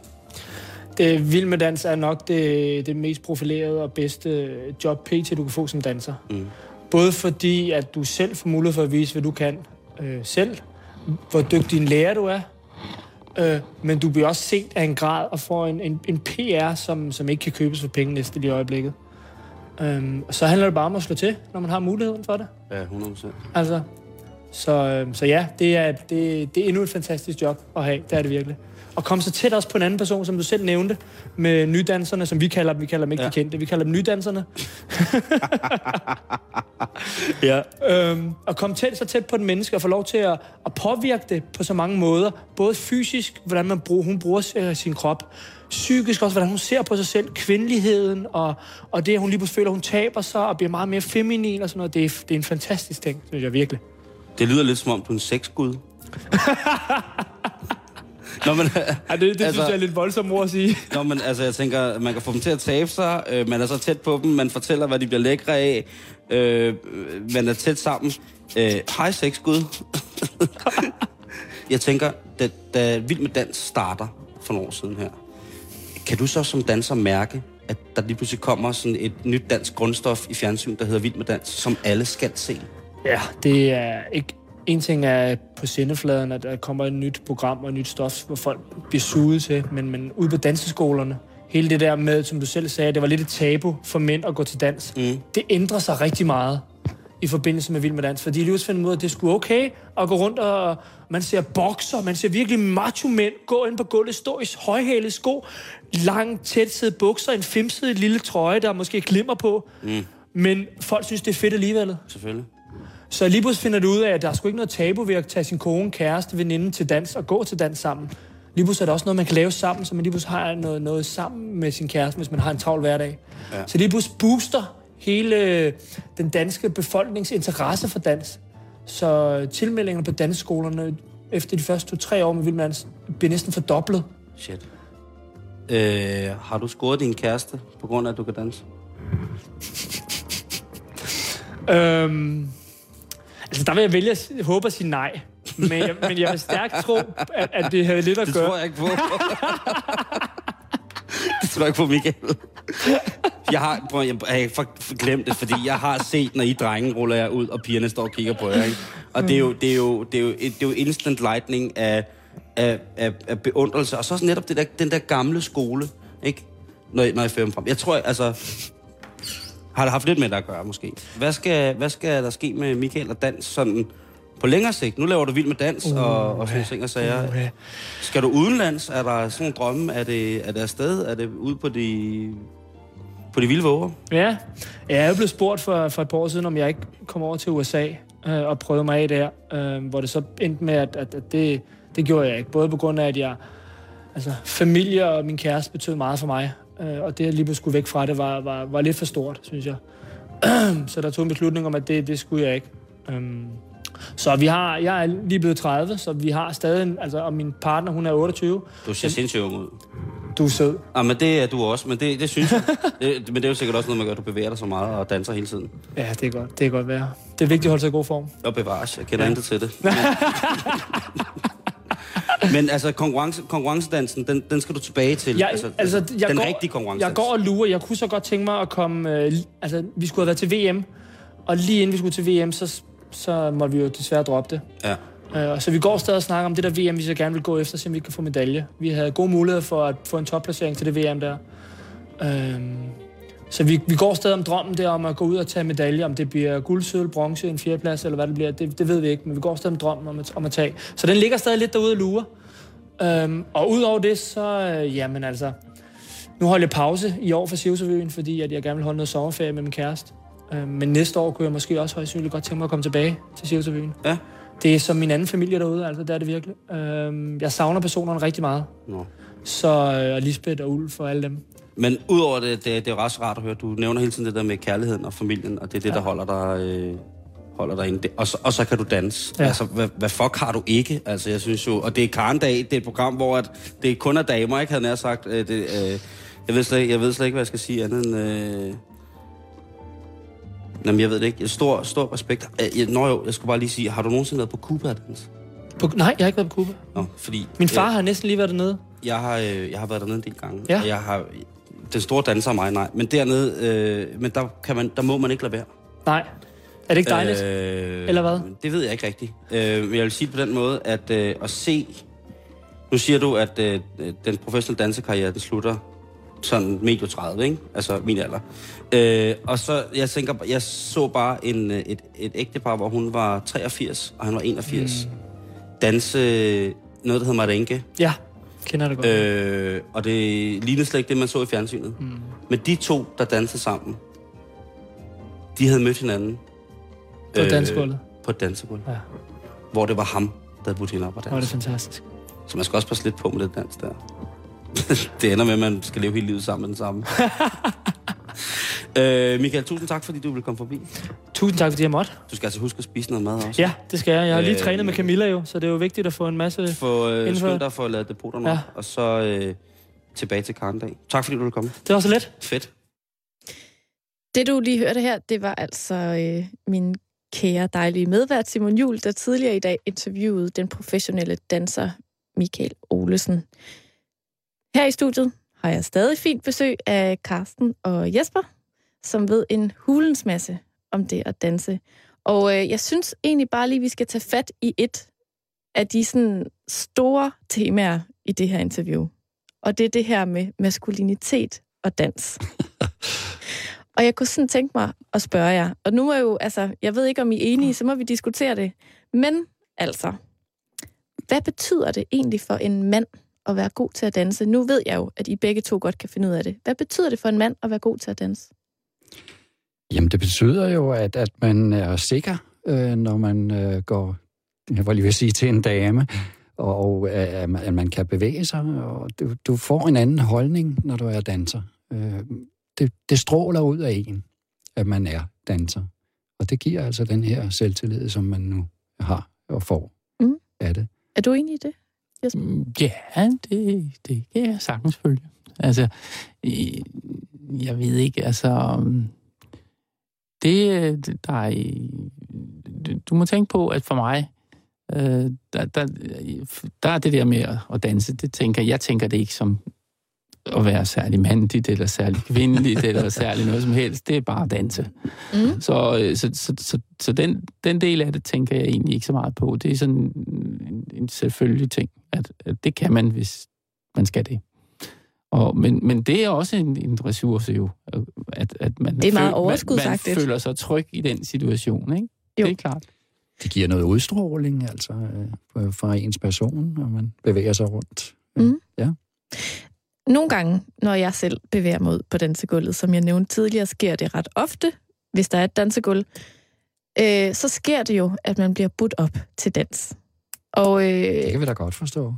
det Vild med Dans er nok det, det mest profilerede og bedste job PT, du kan få som danser. Mm. Både fordi, at du selv får mulighed for at vise, hvad du kan øh, selv, hvor dygtig en lærer du er, øh, men du bliver også set af en grad og får en, en, en PR, som, som ikke kan købes for penge næste lige i øjeblikket. Øhm, så handler det bare om at slå til, når man har muligheden for det. Ja, 100%. Altså, Så, øh, så ja, det er, det, det er endnu et fantastisk job at have. Det er det virkelig. Og komme så tæt også på en anden person, som du selv nævnte, med nydanserne, som vi kalder dem. Vi kalder dem ikke ja. De kendte, vi kalder dem nydanserne. <laughs> Ja. Øhm, og komme tæt, så tæt på den menneske og få lov til at, at påvirke det på så mange måder. Både fysisk, hvordan man bruger, hun bruger øh, sin krop. Psykisk også, hvordan hun ser på sig selv. Kvindeligheden og, og det, at hun lige pludselig føler, hun taber sig og bliver meget mere feminin og sådan noget. Det er, det er en fantastisk ting, synes jeg virkelig. Det lyder lidt som om, du er en sexgud. <laughs> Nå, men, Ja, det, det altså, synes jeg er lidt voldsomt ord at sige. Nå, men altså, jeg tænker, man kan få dem til at tabe sig, øh, man er så tæt på dem, man fortæller, hvad de bliver lækre af, øh, man er tæt sammen. Øh, hej, sexgud. <laughs> jeg tænker, da, da Vild med Dans starter for nogle år siden her, kan du så som danser mærke, at der lige pludselig kommer sådan et nyt dansk grundstof i fjernsyn, der hedder Vild med Dans, som alle skal se? Ja, det er ikke... En ting er på sendefladen, at der kommer et nyt program og et nyt stof, hvor folk bliver suget til, men, men ude på danseskolerne, hele det der med, som du selv sagde, det var lidt et tabu for mænd at gå til dans. Mm. Det ændrer sig rigtig meget i forbindelse med Vild med Dans, fordi de lige finder ud af, at det skulle okay at gå rundt og man ser bokser, man ser virkelig macho mænd gå ind på gulvet, stå i højhælede sko, lang, tætsiddede bukser, en femsidig lille trøje, der måske glimmer på. Mm. Men folk synes, det er fedt alligevel. Selvfølgelig. Så lige pludselig finder du ud af, at der er sgu ikke noget tabu ved at tage sin kone, kæreste, veninde til dans og gå til dans sammen. Lige pludselig er der også noget, man kan lave sammen, så man lige pludselig har noget, noget sammen med sin kæreste, hvis man har en travl hverdag. Ja. Så lige pludselig booster hele den danske befolknings interesse for dans. Så tilmeldingerne på dansskolerne efter de første to-tre år med Vild med Dans bliver næsten fordoblet. Shit. Øh, har du scoret din kæreste, på grund af, at du kan danse? Øhm, altså, der vil jeg vælge at håbe at sige nej. Men jeg, men jeg vil stærkt tro, at, at det havde lidt at Det gøre. tror jeg ikke på. det tror jeg ikke på, Michael. Jeg har, prøv, jeg, jeg har glemt det, fordi jeg har set, når I drenge ruller jer ud, og pigerne står og kigger på jer. Ikke? Og det er jo, det er jo, det er jo, det er jo instant lightning af, af, af, af beundrelse. Og så også netop det der, den der gamle skole, ikke? Når, når jeg fører dem frem. Jeg tror, altså... Har det haft lidt med det at gøre, måske? Hvad skal, hvad skal der ske med Michael og dans sådan på længere sigt? Nu laver du vild med dans uh, og, og sådan ting og sager. Uh, Skal du udenlands? Er der sådan nogle drømme? Er det, er det afsted? Er det ude på de, på de vilde våger? Ja, jeg er blevet spurgt for, for et par år siden, om jeg ikke kom over til USA øh, og prøvede mig af der, øh, hvor det så endte med, at, at, at det, det gjorde jeg ikke. Både på grund af, at jeg, altså, familie og min kæreste betød meget for mig, øh, og det at lige pludselig skulle væk fra det, var, var, var lidt for stort, synes jeg. <clears throat> så der tog en beslutning om, at det, det skulle jeg ikke. Øhm, så vi har, jeg er lige blevet 30, så vi har stadig, altså, og min partner, hun er 28. Du ser sindssygt ung ud. Du er sød. Ah, men det er du også, men det, det synes jeg. <laughs> Det, men det er jo sikkert også noget, man gør, du bevæger dig så meget og danser hele tiden. Ja, det er godt. Det er godt være. Det er vigtigt at holde sig i god form. Og bevares, jeg kender ja. intet til det. <laughs> Men, altså, konkurrence, konkurrencedansen, den, den skal du tilbage til. Jeg, altså, altså, jeg den går, rigtige konkurrencedans. Jeg går og lurer. Jeg kunne så godt tænke mig at komme... Øh, altså, vi skulle have været til VM, og lige inden vi skulle til VM, så, så måtte vi jo desværre droppe det. Ja. Uh, så vi går stadig og snakker om det der VM, vi så gerne vil gå efter, så vi kan få medalje. Vi havde gode muligheder for at få en topplacering til det VM der. Uh, så vi, vi går stadig om drømmen der om at gå ud og tage medalje, om det bliver guld, sølv, bronze, en fjerdeplads eller hvad det bliver, det, det ved vi ikke, men vi går stadig om drømmen om at, om at tage. Så den ligger stadig lidt derude og lurer. Um, og udover det, så, uh, jamen altså, nu holder jeg pause i år for Sivsøvøen, fordi at jeg gerne vil holde noget sommerferie med min kæreste. Uh, men næste år kunne jeg måske også højst sandsynligt godt tænke mig at komme tilbage til Sivsøvøen. Ja. Det er som min anden familie derude, altså det er det virkelig. Øhm, jeg savner personerne rigtig meget. Nå. Så øh, og Lisbeth og Ulf og alle dem. Men udover det, det, det er ret rart at høre. Du nævner hele tiden det der med kærligheden og familien, og det er det, ja. der holder dig, øh, holder dig inde. Og, så, og så kan du danse. Ja. Altså, hvad, hvad fuck har du ikke? Altså, jeg synes jo... Og det er Karendag, det er et program, hvor at det kun er damer, ikke? Havde nær sagt. Øh, det, øh, jeg, ved slet, ikke- jeg ved slet ikke, hvad jeg skal sige andet end... Øh, Jamen, jeg ved det ikke. Stor, stor respekt. Øh, Jeg, nå jo, jeg skulle bare lige sige, har du nogensinde været på Cuba at danse? På, nej, jeg har ikke været på Cuba. Nå, fordi... Min far øh, har næsten lige været dernede. jeg har, øh, jeg har været dernede en del gange. Ja. Og jeg har... Den store danser er mig, nej. Men dernede, øh, men der, kan man, der må man ikke lade være. Nej. Er det ikke dejligt? Øh, Eller hvad? Det ved jeg ikke rigtigt. Øh, men jeg vil sige på den måde, at øh, at se... Nu siger du, at øh, den professionelle dansekarriere, det slutter sådan medio 30, ikke? Altså min alder. Øh, og så, jeg tænker, jeg så bare en, øh, et, et ægtepar, hvor hun var 83, og han var 81. Mm. Danse noget, der hedder merengue. Ja, kender det godt. Øh, og det lignede slet ikke det, man så i fjernsynet. Mm. Men de to, der dansede sammen, de havde mødt hinanden. På dansegulvet? På et dansegulv. Ja. Hvor det var ham, der havde budt hende op og Hvor er det danse. fantastisk. Så man skal også passe lidt på med det dans der. <laughs> det ender med, at man skal leve hele livet sammen med den samme. <laughs> <laughs> øh, Michael, tusind tak, fordi du ville komme forbi. Tusind tak, fordi jeg måtte. Du skal altså huske at spise noget mad også. Ja, det skal jeg. Jeg har lige Øh, trænet med Camilla jo, så det er jo vigtigt at få en masse... Få øh, skynd dig for at lade depoterne Ja. ja. op, og så øh, tilbage til Karndag. Tak fordi du ville komme. Det var så let. Fedt. Det, du lige hørte her, det var altså øh, min kære, dejlige medvært Simon Jul, der tidligere i dag interviewede den professionelle danser Michael Olesen. Her i studiet har jeg stadig fint besøg af Karsten og Jesper, som ved en hulens masse om det at danse. Og øh, jeg synes egentlig bare lige, vi skal tage fat i et af de sådan store temaer i det her interview. Og det er det her med maskulinitet og dans. <laughs> Og jeg kunne sådan tænke mig at spørge jer, og nu er jo, altså, jeg ved ikke, om I er enige, så må vi diskutere det. Men altså, hvad betyder det egentlig for en mand at være god til at danse? Nu ved jeg jo, at I begge to godt kan finde ud af det. Hvad betyder det for en mand at være god til at danse? Jamen, det betyder jo, at, at man er sikker, øh, når man øh, går, jeg var lige ved at sige, til en dame, og, øh, at man- at man kan bevæge sig, og du, du får en anden holdning, når du er danser. Øh, det, det stråler ud af en, at man er danser. Og det giver altså den her selvtillid, som man nu har og får Mm. af det. Er du enig i det? Mm, Ja, det, det kan jeg sagtens følge. Altså, jeg ved ikke, altså... um, Det, der er... Du må tænke på, at for mig, øh, der, der, der er det der med at- at danse, det tænker jeg tænker det ikke som at være særlig mandligt, eller særlig kvindeligt, eller <laughs> særlig noget som helst. Det er bare at danse. Mm. Så, øh, så, så, så, så den, den del af det tænker jeg egentlig ikke så meget på. Det er sådan en, en selvfølgelig ting, at, at det kan man, hvis man skal det. Og, men, men det er også en, en ressource jo, at, at man, Det er meget man, overskudsagtigt. man føler sig tryg i den situation. Ikke? Jo. Det er klart. Det giver noget udstråling, altså, øh, fra ens person, når man bevæger sig rundt. Mm. Ja. Nogle gange, når jeg selv bevæger mig ud på dansegulvet, som jeg nævnte tidligere, sker det ret ofte, hvis der er et dansegulv, øh, så sker det jo, at man bliver budt op til dans. Og øh, Det kan vi da godt forstå.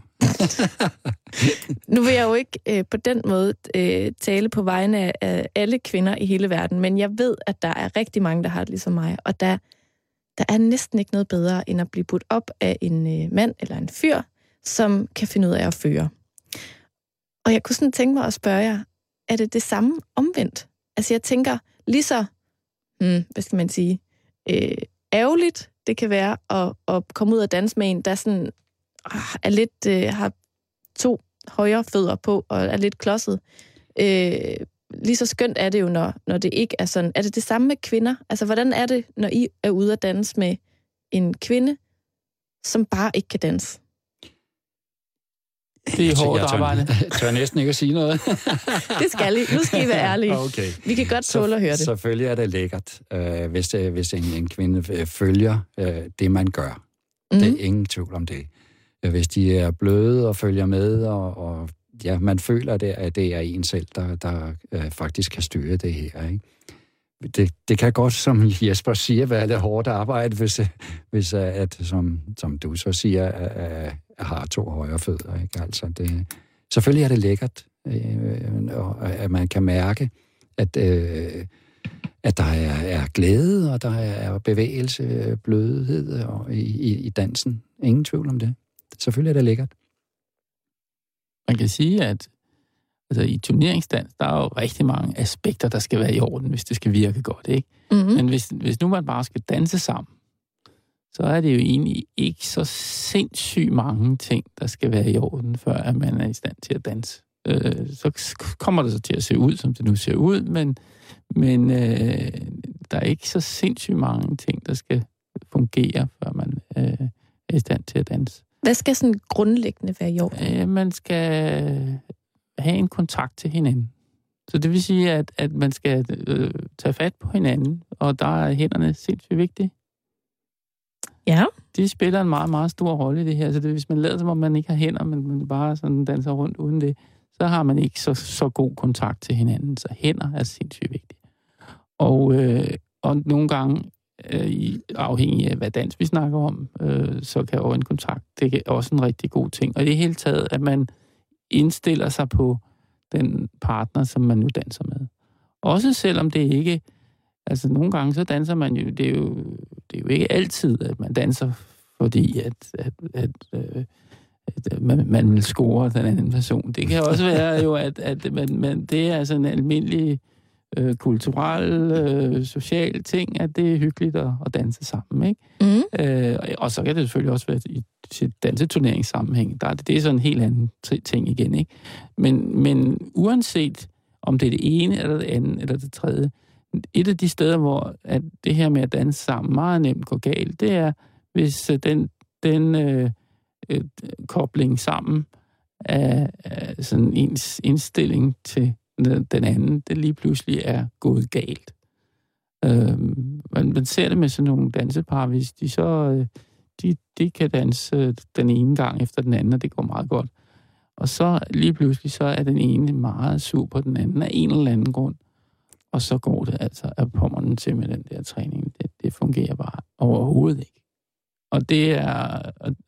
<laughs> nu vil jeg jo ikke øh, på den måde øh, tale på vegne af, alle kvinder i hele verden, men jeg ved, at der er rigtig mange, der har det ligesom mig, og der, der er næsten ikke noget bedre, end at blive budt op af en øh, mand eller en fyr, som kan finde ud af at føre. Og jeg kunne sådan tænke mig at spørge jer, er det det samme omvendt? Altså jeg tænker, lige så, hmm, hvad skal man sige, øh, ærgerligt det kan være at, at komme ud og danse med en, der sådan ah, er lidt, øh, har to højre fødder på og er lidt klodset. Øh, lige så skønt er det jo, når, når det ikke er sådan. Er det det samme med kvinder? Altså, hvordan er det, når I er ude at danse med en kvinde, som bare ikke kan danse? Det er hårdt arbejde. Jeg <laughs> tør næsten ikke at sige noget. <laughs> Det skal I. Nu skal I være ærlige. Okay. Vi kan godt tåle at høre det. Selvfølgelig er det lækkert, øh, hvis, det, hvis en, en kvinde øh, følger øh, det, man gør. Mm. Det Mhm. er ingen tvivl om det. Øh, Hvis de er bløde og følger med, og, og ja, man føler, det, at det er en selv, der, der øh, faktisk kan styre det her. Ikke? Det, det kan godt, som Jesper siger, være lidt hårdt arbejde, hvis, øh, hvis øh, at, som, som du så siger, øh, har to højre fødder. Ikke? Altså, det, selvfølgelig er det lækkert, øh, og at man kan mærke, at, øh, at der er, er glæde, og der er bevægelse, blødhed og i, i, i dansen. Ingen tvivl om det. Selvfølgelig er det lækkert. Man kan sige, at altså, i turneringsdans, der er jo rigtig mange aspekter, der skal være i orden, hvis det skal virke godt. Ikke? Mm-hmm. Men hvis, hvis nu man bare skal danse sammen, så er det jo egentlig ikke så sindssygt mange ting, der skal være i orden, før at man er i stand til at danse. Øh, så kommer det så til at se ud, som det nu ser ud, men, men øh, der er ikke så sindssygt mange ting, der skal fungere, før man øh, er i stand til at danse. Hvad skal sådan grundlæggende være i orden? Øh, man skal have en kontakt til hinanden. Så det vil sige, at, at man skal øh, tage fat på hinanden, og der er hænderne sindssygt vigtige. Ja. De spiller en meget, meget stor rolle i det her. Så det, hvis man lader som om, man ikke har hænder, men man bare sådan danser rundt uden det, så har man ikke så, så god kontakt til hinanden. Så hænder er sindssygt vigtigt. Og, øh, og nogle gange, øh, i- afhængig af hvad dans vi snakker om, øh, så kan øjenkontakt, det er også en rigtig god ting. Og i det hele taget, at man indstiller sig på den partner, som man nu danser med. Også selvom det ikke... Altså, nogle gange så danser man jo... Det er jo, det er jo ikke altid, at man danser, fordi at, at, at, øh, at man, man vil score den anden person. Det kan også være jo, at, at man, man, det er sådan en almindelig øh, kulturel, øh, social ting, at det er hyggeligt at, at danse sammen, ikke? Mm. Øh, og så kan det selvfølgelig også være i til danseturneringssammenhæng. Der er det, det er sådan en helt anden ting igen, ikke? Men, men uanset om det er det ene, eller det andet, eller det tredje, et af de steder, hvor at det her med at danse sammen meget nemt går galt, det er, hvis øh, den, den øh, øh, kobling sammen af, af sådan ens indstilling til den anden, det lige pludselig er gået galt. Øh, man, man ser det med sådan nogle dansepar, hvis de så øh, de, de kan danse øh, den ene gang efter den anden, og det går meget godt. Og så lige pludselig, så er den ene meget sur på den anden af en eller anden grund. Og så går det altså af pommeren til med den der træning. Det, det fungerer bare overhovedet ikke. Og det er,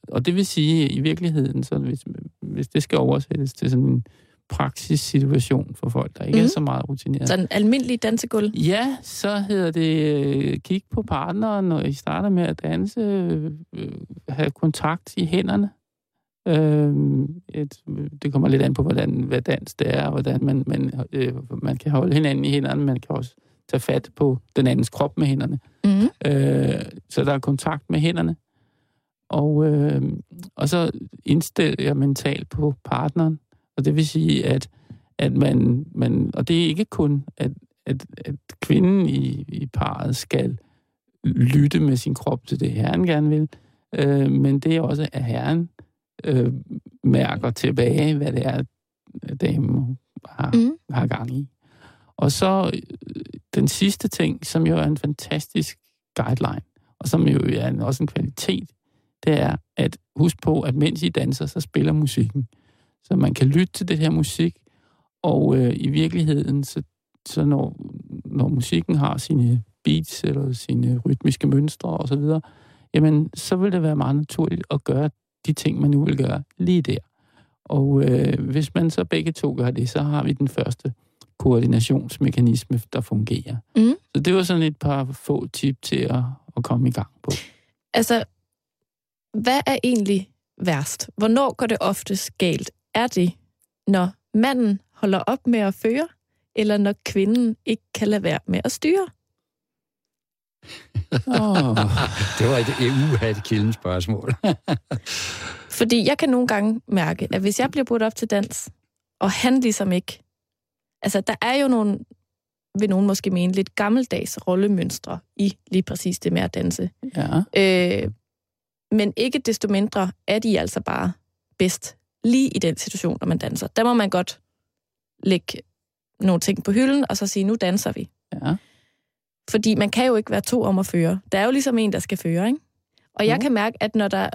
og, det vil sige, i virkeligheden, så hvis, hvis det skal oversættes til sådan en praktisk situation for folk, der ikke mm. er Mhm. så meget rutineret. Sådan en almindelig dansegulv. Ja, så hedder det øh, kig på partneren, når I starter med at danse, øh, øh, have kontakt i hænderne. Øh, et, det kommer lidt an på, hvordan, hvad dans det er, og hvordan man, man, øh, man kan holde hinanden i hænderne. Man kan også tage fat på den andens krop med hænderne. Mm. Øh, så der er kontakt med hænderne. Og, øh, og så indstiller jeg mentalt på partneren. Og det vil sige, at, at man, man... Og det er ikke kun, at, at, at kvinden i, i parret skal lytte med sin krop til det, herren gerne vil. Øh, men det er også, at herren øh, mærker tilbage, hvad det er, damen har, Mm. har gang i. Og så øh, den sidste ting, som jo er en fantastisk guideline, og som jo er en, også en kvalitet, det er at huske på, at mens I danser, så spiller musikken. Så man kan lytte til det her musik, og øh, i virkeligheden, så, så når, når musikken har sine beats eller sine rytmiske mønstre osv., jamen så vil det være meget naturligt at gøre de ting, man nu vil gøre lige der. Og øh, hvis man så begge to gør det, så har vi den første koordinationsmekanisme, der fungerer. Mm. Så det var sådan et par få tip til at, at komme i gang på. Altså, hvad er egentlig værst? Hvornår går det oftest galt? Er det, når manden holder op med at føre, eller når kvinden ikke kan lade være med at styre? Oh. <laughs> Det var et EU-hat kilden spørgsmål. <laughs> Fordi jeg kan nogle gange mærke, at hvis jeg bliver brudt op til dans, og han ligesom ikke... Altså, der er jo nogle, vil nogen måske mene, lidt gammeldags rollemønstre i lige præcis det med at danse. Ja. Øh, men ikke desto mindre er de altså bare bedst lige i den situation, når man danser. Der må man godt lægge nogle ting på hylden, og så sige, nu danser vi. ja. Fordi man kan jo ikke være to om at føre. Der er jo ligesom en, der skal føre, ikke? Og jeg Jo. kan mærke, at når der,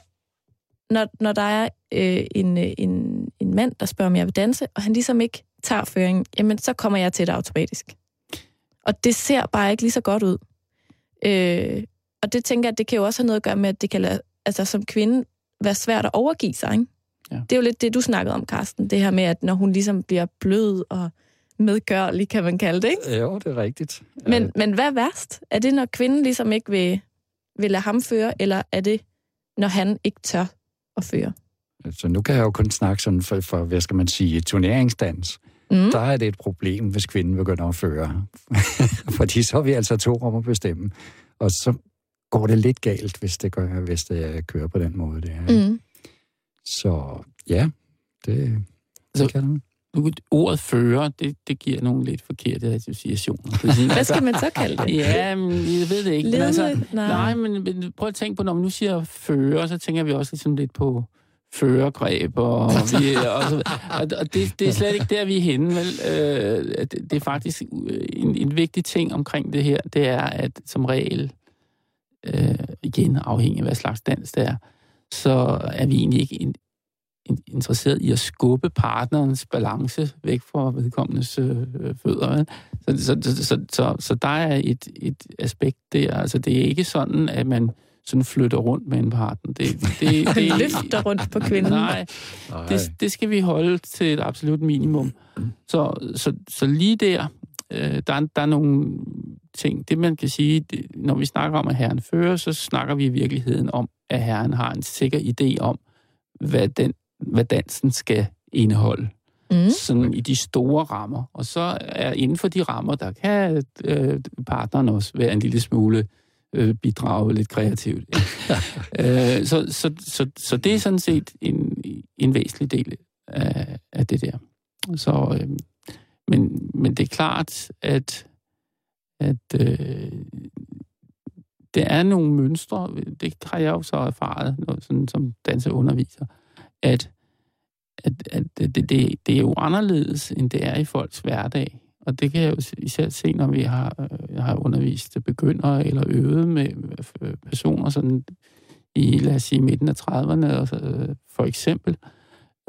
når, når der er øh, en, øh, en, en mand, der spørger, om jeg vil danse, og han ligesom ikke tager føringen, jamen så kommer jeg til det automatisk. Og det ser bare ikke lige så godt ud. Øh, og det tænker jeg, at det kan jo også have noget at gøre med, at det kan lade, altså, som kvinde være svært at overgive sig, ikke? Ja. Det er jo lidt det, du snakkede om, Karsten. Det her med, at når hun ligesom bliver blød og medgørlig, kan man kalde det, ikke? jo, det er rigtigt. Men, men hvad er værst? Er det, når kvinden ligesom ikke vil, vil lade ham føre, eller er det, når han ikke tør at føre? Så nu kan jeg jo kun snakke sådan for, for hvad skal man sige, turneringsdans. Mm. Der er det et problem, hvis kvinden begynder at føre. <laughs> Fordi så er vi altså to om at bestemme. Og så går det lidt galt, hvis det, gør, hvis det kører på den måde. Det er. Mm. Så ja, det, Så- det kan man. Nu, ordet fører, det, det giver nogle lidt forkerte associationer. <laughs> Hvad skal man så kalde det? Ja, men jeg ved det ikke. Men altså, Nej. nej, men, men prøv at tænke på, når man nu siger fører, så tænker vi også sådan lidt på førergreb, og, vi, <laughs> og, så, og det, det er slet ikke der, vi er henne. Vel? Øh, det, det er faktisk en, en vigtig ting omkring det her, det er, at som regel, øh, igen afhængig af hvad slags dans det er, så er vi egentlig ikke in, interesseret i at skubbe partnerens balance væk fra vedkommendes øh, fødder. Så, så, så, så, så, så der er et, et aspekt der. Altså, det er ikke sådan, at man sådan flytter rundt med en partner. Det, det, <laughs> det, Løfter rundt på kvinden. Nej, det, det skal vi holde til et absolut minimum. Så, så, så lige der, øh, der, der er nogle ting. Det man kan sige, det, når vi snakker om, at herren fører, så snakker vi i virkeligheden om, at herren har en sikker idé om, hvad, den, hvad dansen skal indeholde. Mm. Sådan i de store rammer. Og så er inden for de rammer, der kan øh, partneren også være en lille smule øh, bidrage lidt kreativt. <laughs> øh, så, så, så, så det er sådan set en, en væsentlig del af, af det der. Så, øh, men, men det er klart, at, at øh, det er nogle mønstre, det har jeg jo så erfaret noget, sådan, som danseunderviser, at, at, at det, det, det er jo anderledes, end det er i folks hverdag. Og det kan jeg jo især se, når vi har, øh, jeg har undervist begyndere eller øvet med øh, personer sådan i, lad os sige, midten af 30'erne, og, øh, for eksempel.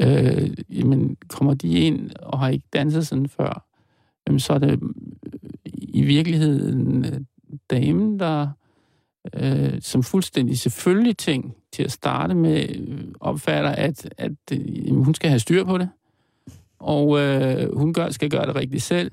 Øh, jamen, kommer de ind og har ikke danset sådan før, jamen, så er det i virkeligheden damen, der øh, som fuldstændig selvfølgelig ting til at starte med, opfatter, at, at jamen, hun skal have styr på det og øh, hun gør, skal gøre det rigtigt selv.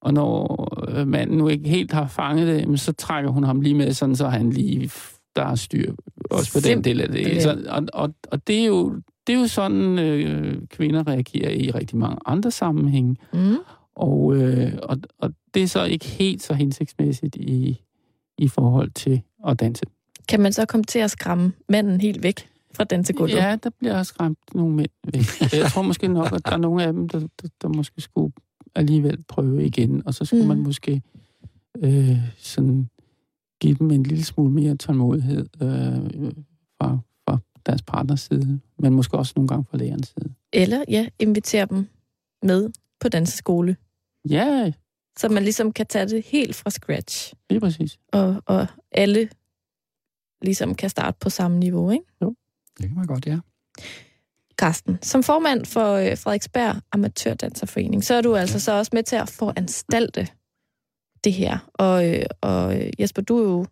Og når øh, manden nu ikke helt har fanget det, så trækker hun ham lige med, sådan så han lige der er styr også på den del af det. Så, og, og, og det er jo det er jo sådan, øh, kvinder reagerer i rigtig mange andre sammenhænge. Mm. Og, øh, og, og det er så ikke helt så hensigtsmæssigt i, i forhold til at danse. Kan man så komme til at skræmme manden helt væk? fra dansegulvet? Ja, der bliver skræmt nogle mænd væk. <laughs> Jeg tror måske nok, at der er nogle af dem, der, der, der måske skulle alligevel prøve igen, og så skulle mm. man måske øh, sådan give dem en lille smule mere tålmodighed øh, fra, fra deres partners side, men måske også nogle gange fra lærernes side. Eller, ja, invitere dem med på danseskole. Ja. Så man ligesom kan tage det helt fra scratch. Lige præcis. Og, og alle ligesom kan starte på samme niveau, ikke? Jo. Det kan man godt, ja. Carsten, som formand for øh, Frederiksberg Amatørdanserforening, så er du altså så også med til at foranstalte det her. Og, øh, og øh, Jesper, du er jo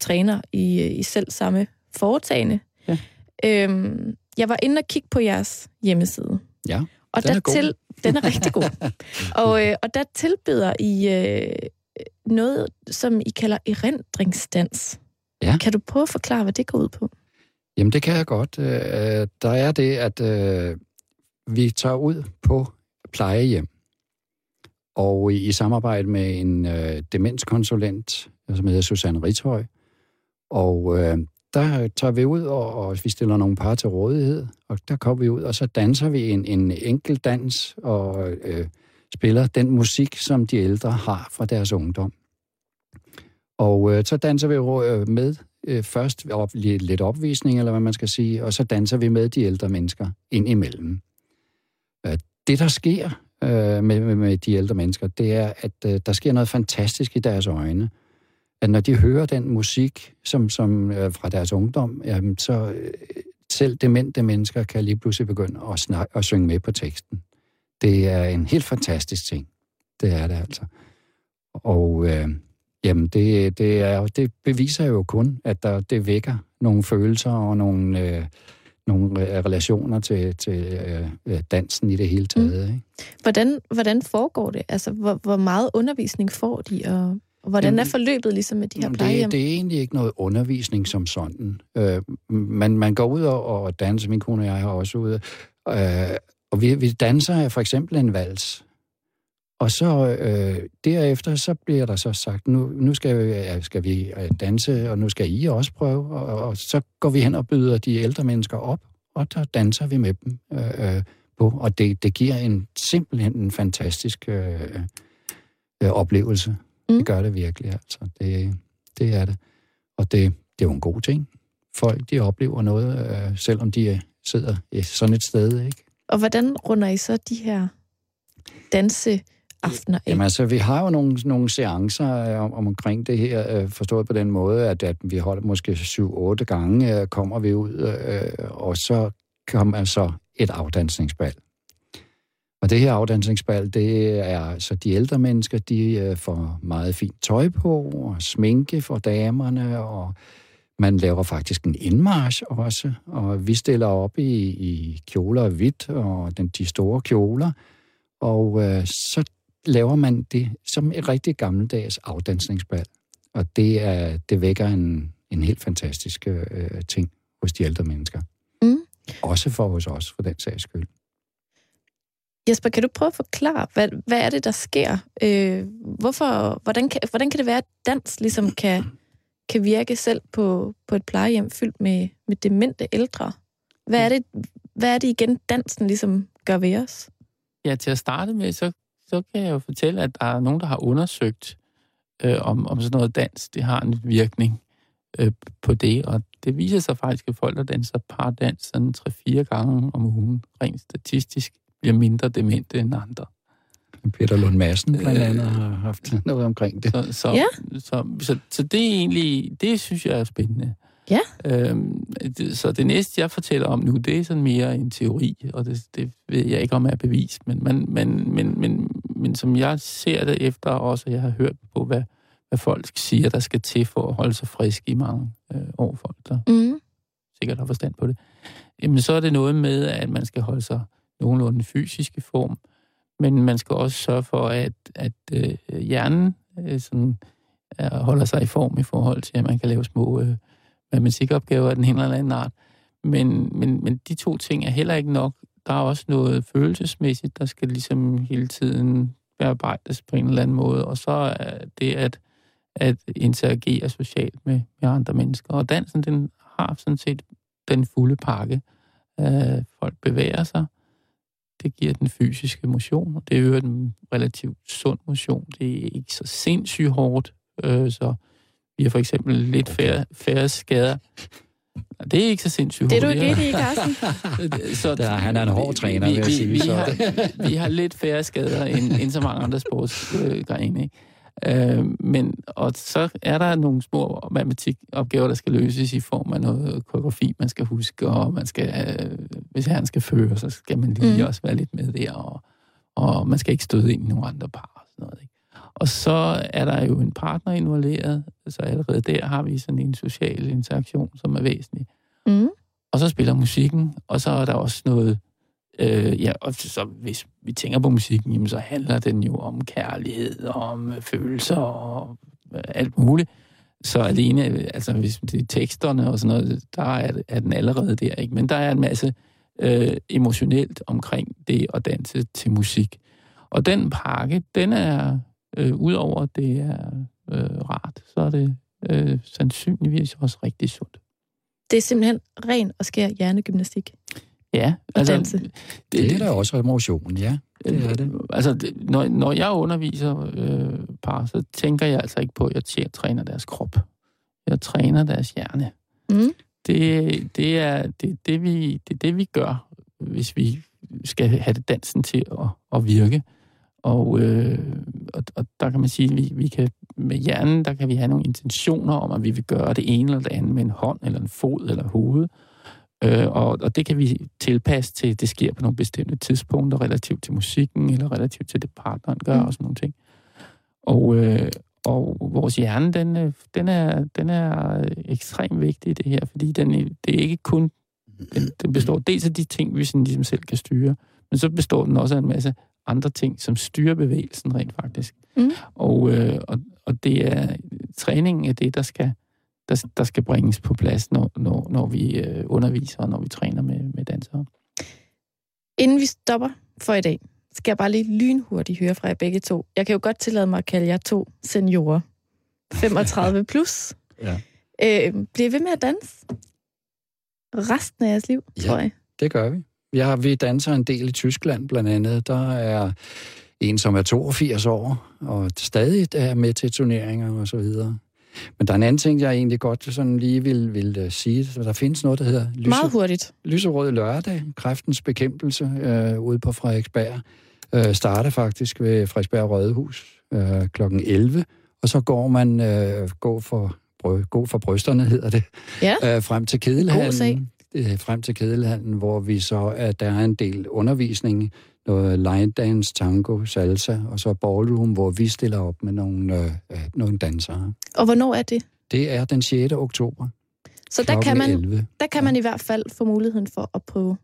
træner i, i selv samme foretagende. Ja. Øhm, jeg var inde og kigge på jeres hjemmeside. Ja, og den er god. Til, den er rigtig god. <laughs> og, øh, og der tilbyder I øh, noget, som I kalder erindringsdans. Ja. Kan du prøve at forklare, hvad det går ud på? Jamen, det kan jeg godt. Øh, der er det, at øh, vi tager ud på plejehjem, og i, i samarbejde med en øh, demenskonsulent, som hedder Susanne Rithøj, og øh, der tager vi ud, og, og vi stiller nogle par til rådighed, og der kommer vi ud, og så danser vi en, en enkelt dans, og øh, spiller den musik, som de ældre har fra deres ungdom. Og øh, så danser vi øh, med øh, først op, lidt, opvisning, eller hvad man skal sige, og så danser vi med de ældre mennesker ind imellem. Øh, det, der sker øh, med, med, med de ældre mennesker, det er, at øh, der sker noget fantastisk i deres øjne. At når de hører den musik som, som øh, fra deres ungdom, jamen, så øh, selv demente mennesker kan lige pludselig begynde at, snakke, at synge med på teksten. Det er en helt fantastisk ting. Det er det altså. Og øh, Jamen, det, det, er, det beviser jo kun, at der, det vækker nogle følelser og nogle, øh, nogle relationer til, til øh, dansen i det hele taget. Mm. Ikke? Hvordan, hvordan foregår det? Altså, hvor, hvor meget undervisning får de, og hvordan er forløbet ligesom med de her plejehjem? Det, det er egentlig ikke noget undervisning som sådan. Øh, man, man går ud og, og danser, min kone og jeg har også ude, øh, og vi, vi danser for eksempel en vals. Og så øh, derefter, så bliver der så sagt, nu, nu skal, vi, skal vi øh, danse, og nu skal I også prøve. Og, og så går vi hen og byder de ældre mennesker op, og der danser vi med dem øh, øh på. Og det, det giver en simpelthen en fantastisk øh, øh, oplevelse. Mm. Det gør det virkelig, altså. Det, det er det. Og det, det er jo en god ting. Folk, de oplever noget, øh, selvom de er, sidder sådan et sted, ikke? Og hvordan runder I så de her danseaftener af? Jamen altså, vi har jo nogle, nogle seancer øh, om, om omkring det her, øh, forstået på den måde, at, at vi holder måske 7-8 gange, øh, kommer vi ud, øh, og så kommer altså et afdansningsbal. Og det her afdansningsbal, det er så de ældre mennesker, de øh, får meget fint tøj på, og sminke for damerne, og man laver faktisk en indmarsch også, og vi stiller op i, i kjoler og hvidt, og den, de store kjoler, og øh, så laver man det som et rigtig gammeldags afdansningsbal. Og det, er, det vækker en, en helt fantastisk øh, ting hos de ældre mennesker. Mm. Også for hos os, for den sags skyld. Jesper, kan du prøve at forklare, hvad, hvad er det, der sker? Øh, hvorfor, hvordan, kan, hvordan kan det være, at dans ligesom kan, kan virke selv på, på et plejehjem fyldt med, med demente ældre? Hvad er, det, hvad er det igen, dansen ligesom gør ved os? Ja, til at starte med, så, så kan jeg jo fortælle, at der er nogen, der har undersøgt, øh, om, om sådan noget dans, det har en virkning øh, på det, og det viser sig faktisk, at folk, der danser pardans sådan 3-4 gange om ugen, rent statistisk, bliver mindre demente end andre. Peter Lund Madsen blandt andet har haft noget omkring det. Så, så, Ja. så, så, så det er egentlig, det synes jeg er spændende. Ja. Øhm, det, så det næste, jeg fortæller om nu, det er sådan mere en teori, og det, det ved jeg ikke, om er bevist, men, men, men, men, men, men som jeg ser det efter også, at jeg har hørt på, hvad, hvad folk siger, der skal til for at holde sig friske i mange øh, år, folk der Mm. sikkert har forstand på det, jamen så er det noget med, at man skal holde sig nogenlunde fysisk form, men man skal også sørge for, at, at øh, hjernen øh, sådan, øh, holder sig i form i forhold til, at man kan lave små øh, matematikopgaver af den ene eller anden art. Men, men, men de to ting er heller ikke nok. Der er også noget følelsesmæssigt, der skal ligesom hele tiden bearbejdes på en eller anden måde, og så er det at, at interagere socialt med, med andre mennesker. Og dansen, den har sådan set den fulde pakke. Øh, folk bevæger sig, det giver den fysiske motion, og det er jo en relativt sund motion. Det er ikke så sindssygt hårdt, øh, så vi har for eksempel lidt færre, færre skader. Nej, Det er ikke så sindssygt Det er du hårdt. ikke i, Carsten? <laughs> så, Der, han er en hård træner, vil jeg sige. Vi, vi, så. har, vi har lidt færre skader end, end så mange andre sportsgrene. Ikke? Øh, men, og så er der nogle små matematikopgaver, der skal løses i form af noget koreografi, man skal huske, og man skal, øh, hvis han skal føre, så skal man lige Mm. også være lidt med der, og, og man skal ikke støde ind i nogle andre par. Og, sådan noget, ikke? og så er der jo en partner involveret, så allerede der har vi sådan en social interaktion, som er væsentlig. Mm. Og så spiller musikken, og så er der også noget... Øh, ja, og så hvis vi tænker på musikken, jamen, så handler den jo om kærlighed, og om øh, følelser og øh, alt muligt. Så alene, øh, altså hvis det er teksterne og sådan noget, der er, er den allerede der, ikke? Men der er en masse øh, emotionelt omkring det at danse til musik. Og den pakke, den er, øh, udover det er øh, rart, så er det øh, sandsynligvis også rigtig sundt. Det er simpelthen ren og skær hjernegymnastik. Ja, Og danse. Det, Det er da også motion, ja. Det er det. Altså, det, når, når jeg underviser øh, par, så tænker jeg altså ikke på, at jeg træner deres krop. Jeg træner deres hjerne. Mm. Det, det, er, det, det, vi, det det, vi gør, hvis vi skal have det dansen til at, at virke. Og, øh, og, og der kan man sige, at vi, vi kan, med hjernen, der kan vi have nogle intentioner om, at vi vil gøre det ene eller det andet med en hånd, eller en fod, eller hoved. Øh, og, og det kan vi tilpasse til, det sker på nogle bestemte tidspunkter, relativt til musikken, eller relativt til det partneren gør, Mm. og sådan nogle ting. Og, øh, og vores hjerne, den, øh, den, er, den er ekstremt vigtig i det her, fordi den, det er ikke kun, den, den består dels af de ting, vi sådan ligesom selv kan styre, men så består den også af en masse andre ting, som styrer bevægelsen rent faktisk. Mm. Og, øh, og, og det er træningen af det, der skal, der, der skal bringes på plads, når, når, når vi øh, underviser og når vi træner med, med dansere. Inden vi stopper for i dag, skal jeg bare lige lynhurtigt høre fra jer begge to. Jeg kan jo godt tillade mig at kalde jer to seniorer. 35 <laughs> plus. Ja. Øh, bliver I ved med at danse? Resten af jeres liv, Ja. tror jeg. Det gør vi. Vi, har, vi danser en del i Tyskland blandt andet. Der er en, som er 82 år, og stadig er med til turneringer og så videre. Men der er en anden ting, jeg egentlig godt sådan lige vil, vil uh, sige. Der findes noget, der hedder lyse, Meget hurtigt. Lyserød Lørdag, kræftens bekæmpelse øh, ude på Frederiksberg. Øh, starter faktisk ved Frederiksberg Rødehus øh, kl. 11, og så går man øh, gå for, brø, gå for brysterne, hedder det, Ja. øh, frem til. Kedelhallen. Øh, frem til Kedelhallen, hvor vi så, at der er en del undervisning, noget line dance, tango, salsa, og så ballroom, hvor vi stiller op med nogle, øh, øh, nogle dansere. Og hvornår er det? Det er den 6. oktober. Så der kan, man, 11. der kan man i hvert fald få muligheden for at prøve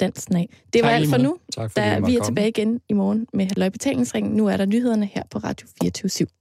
dansen af. Det var Tak, alt for nu. Tak fordi Der, I måtte vi er komme. tilbage igen i morgen med Halløj Betalingsringen. Nu er der nyhederne her på Radio 24 /7.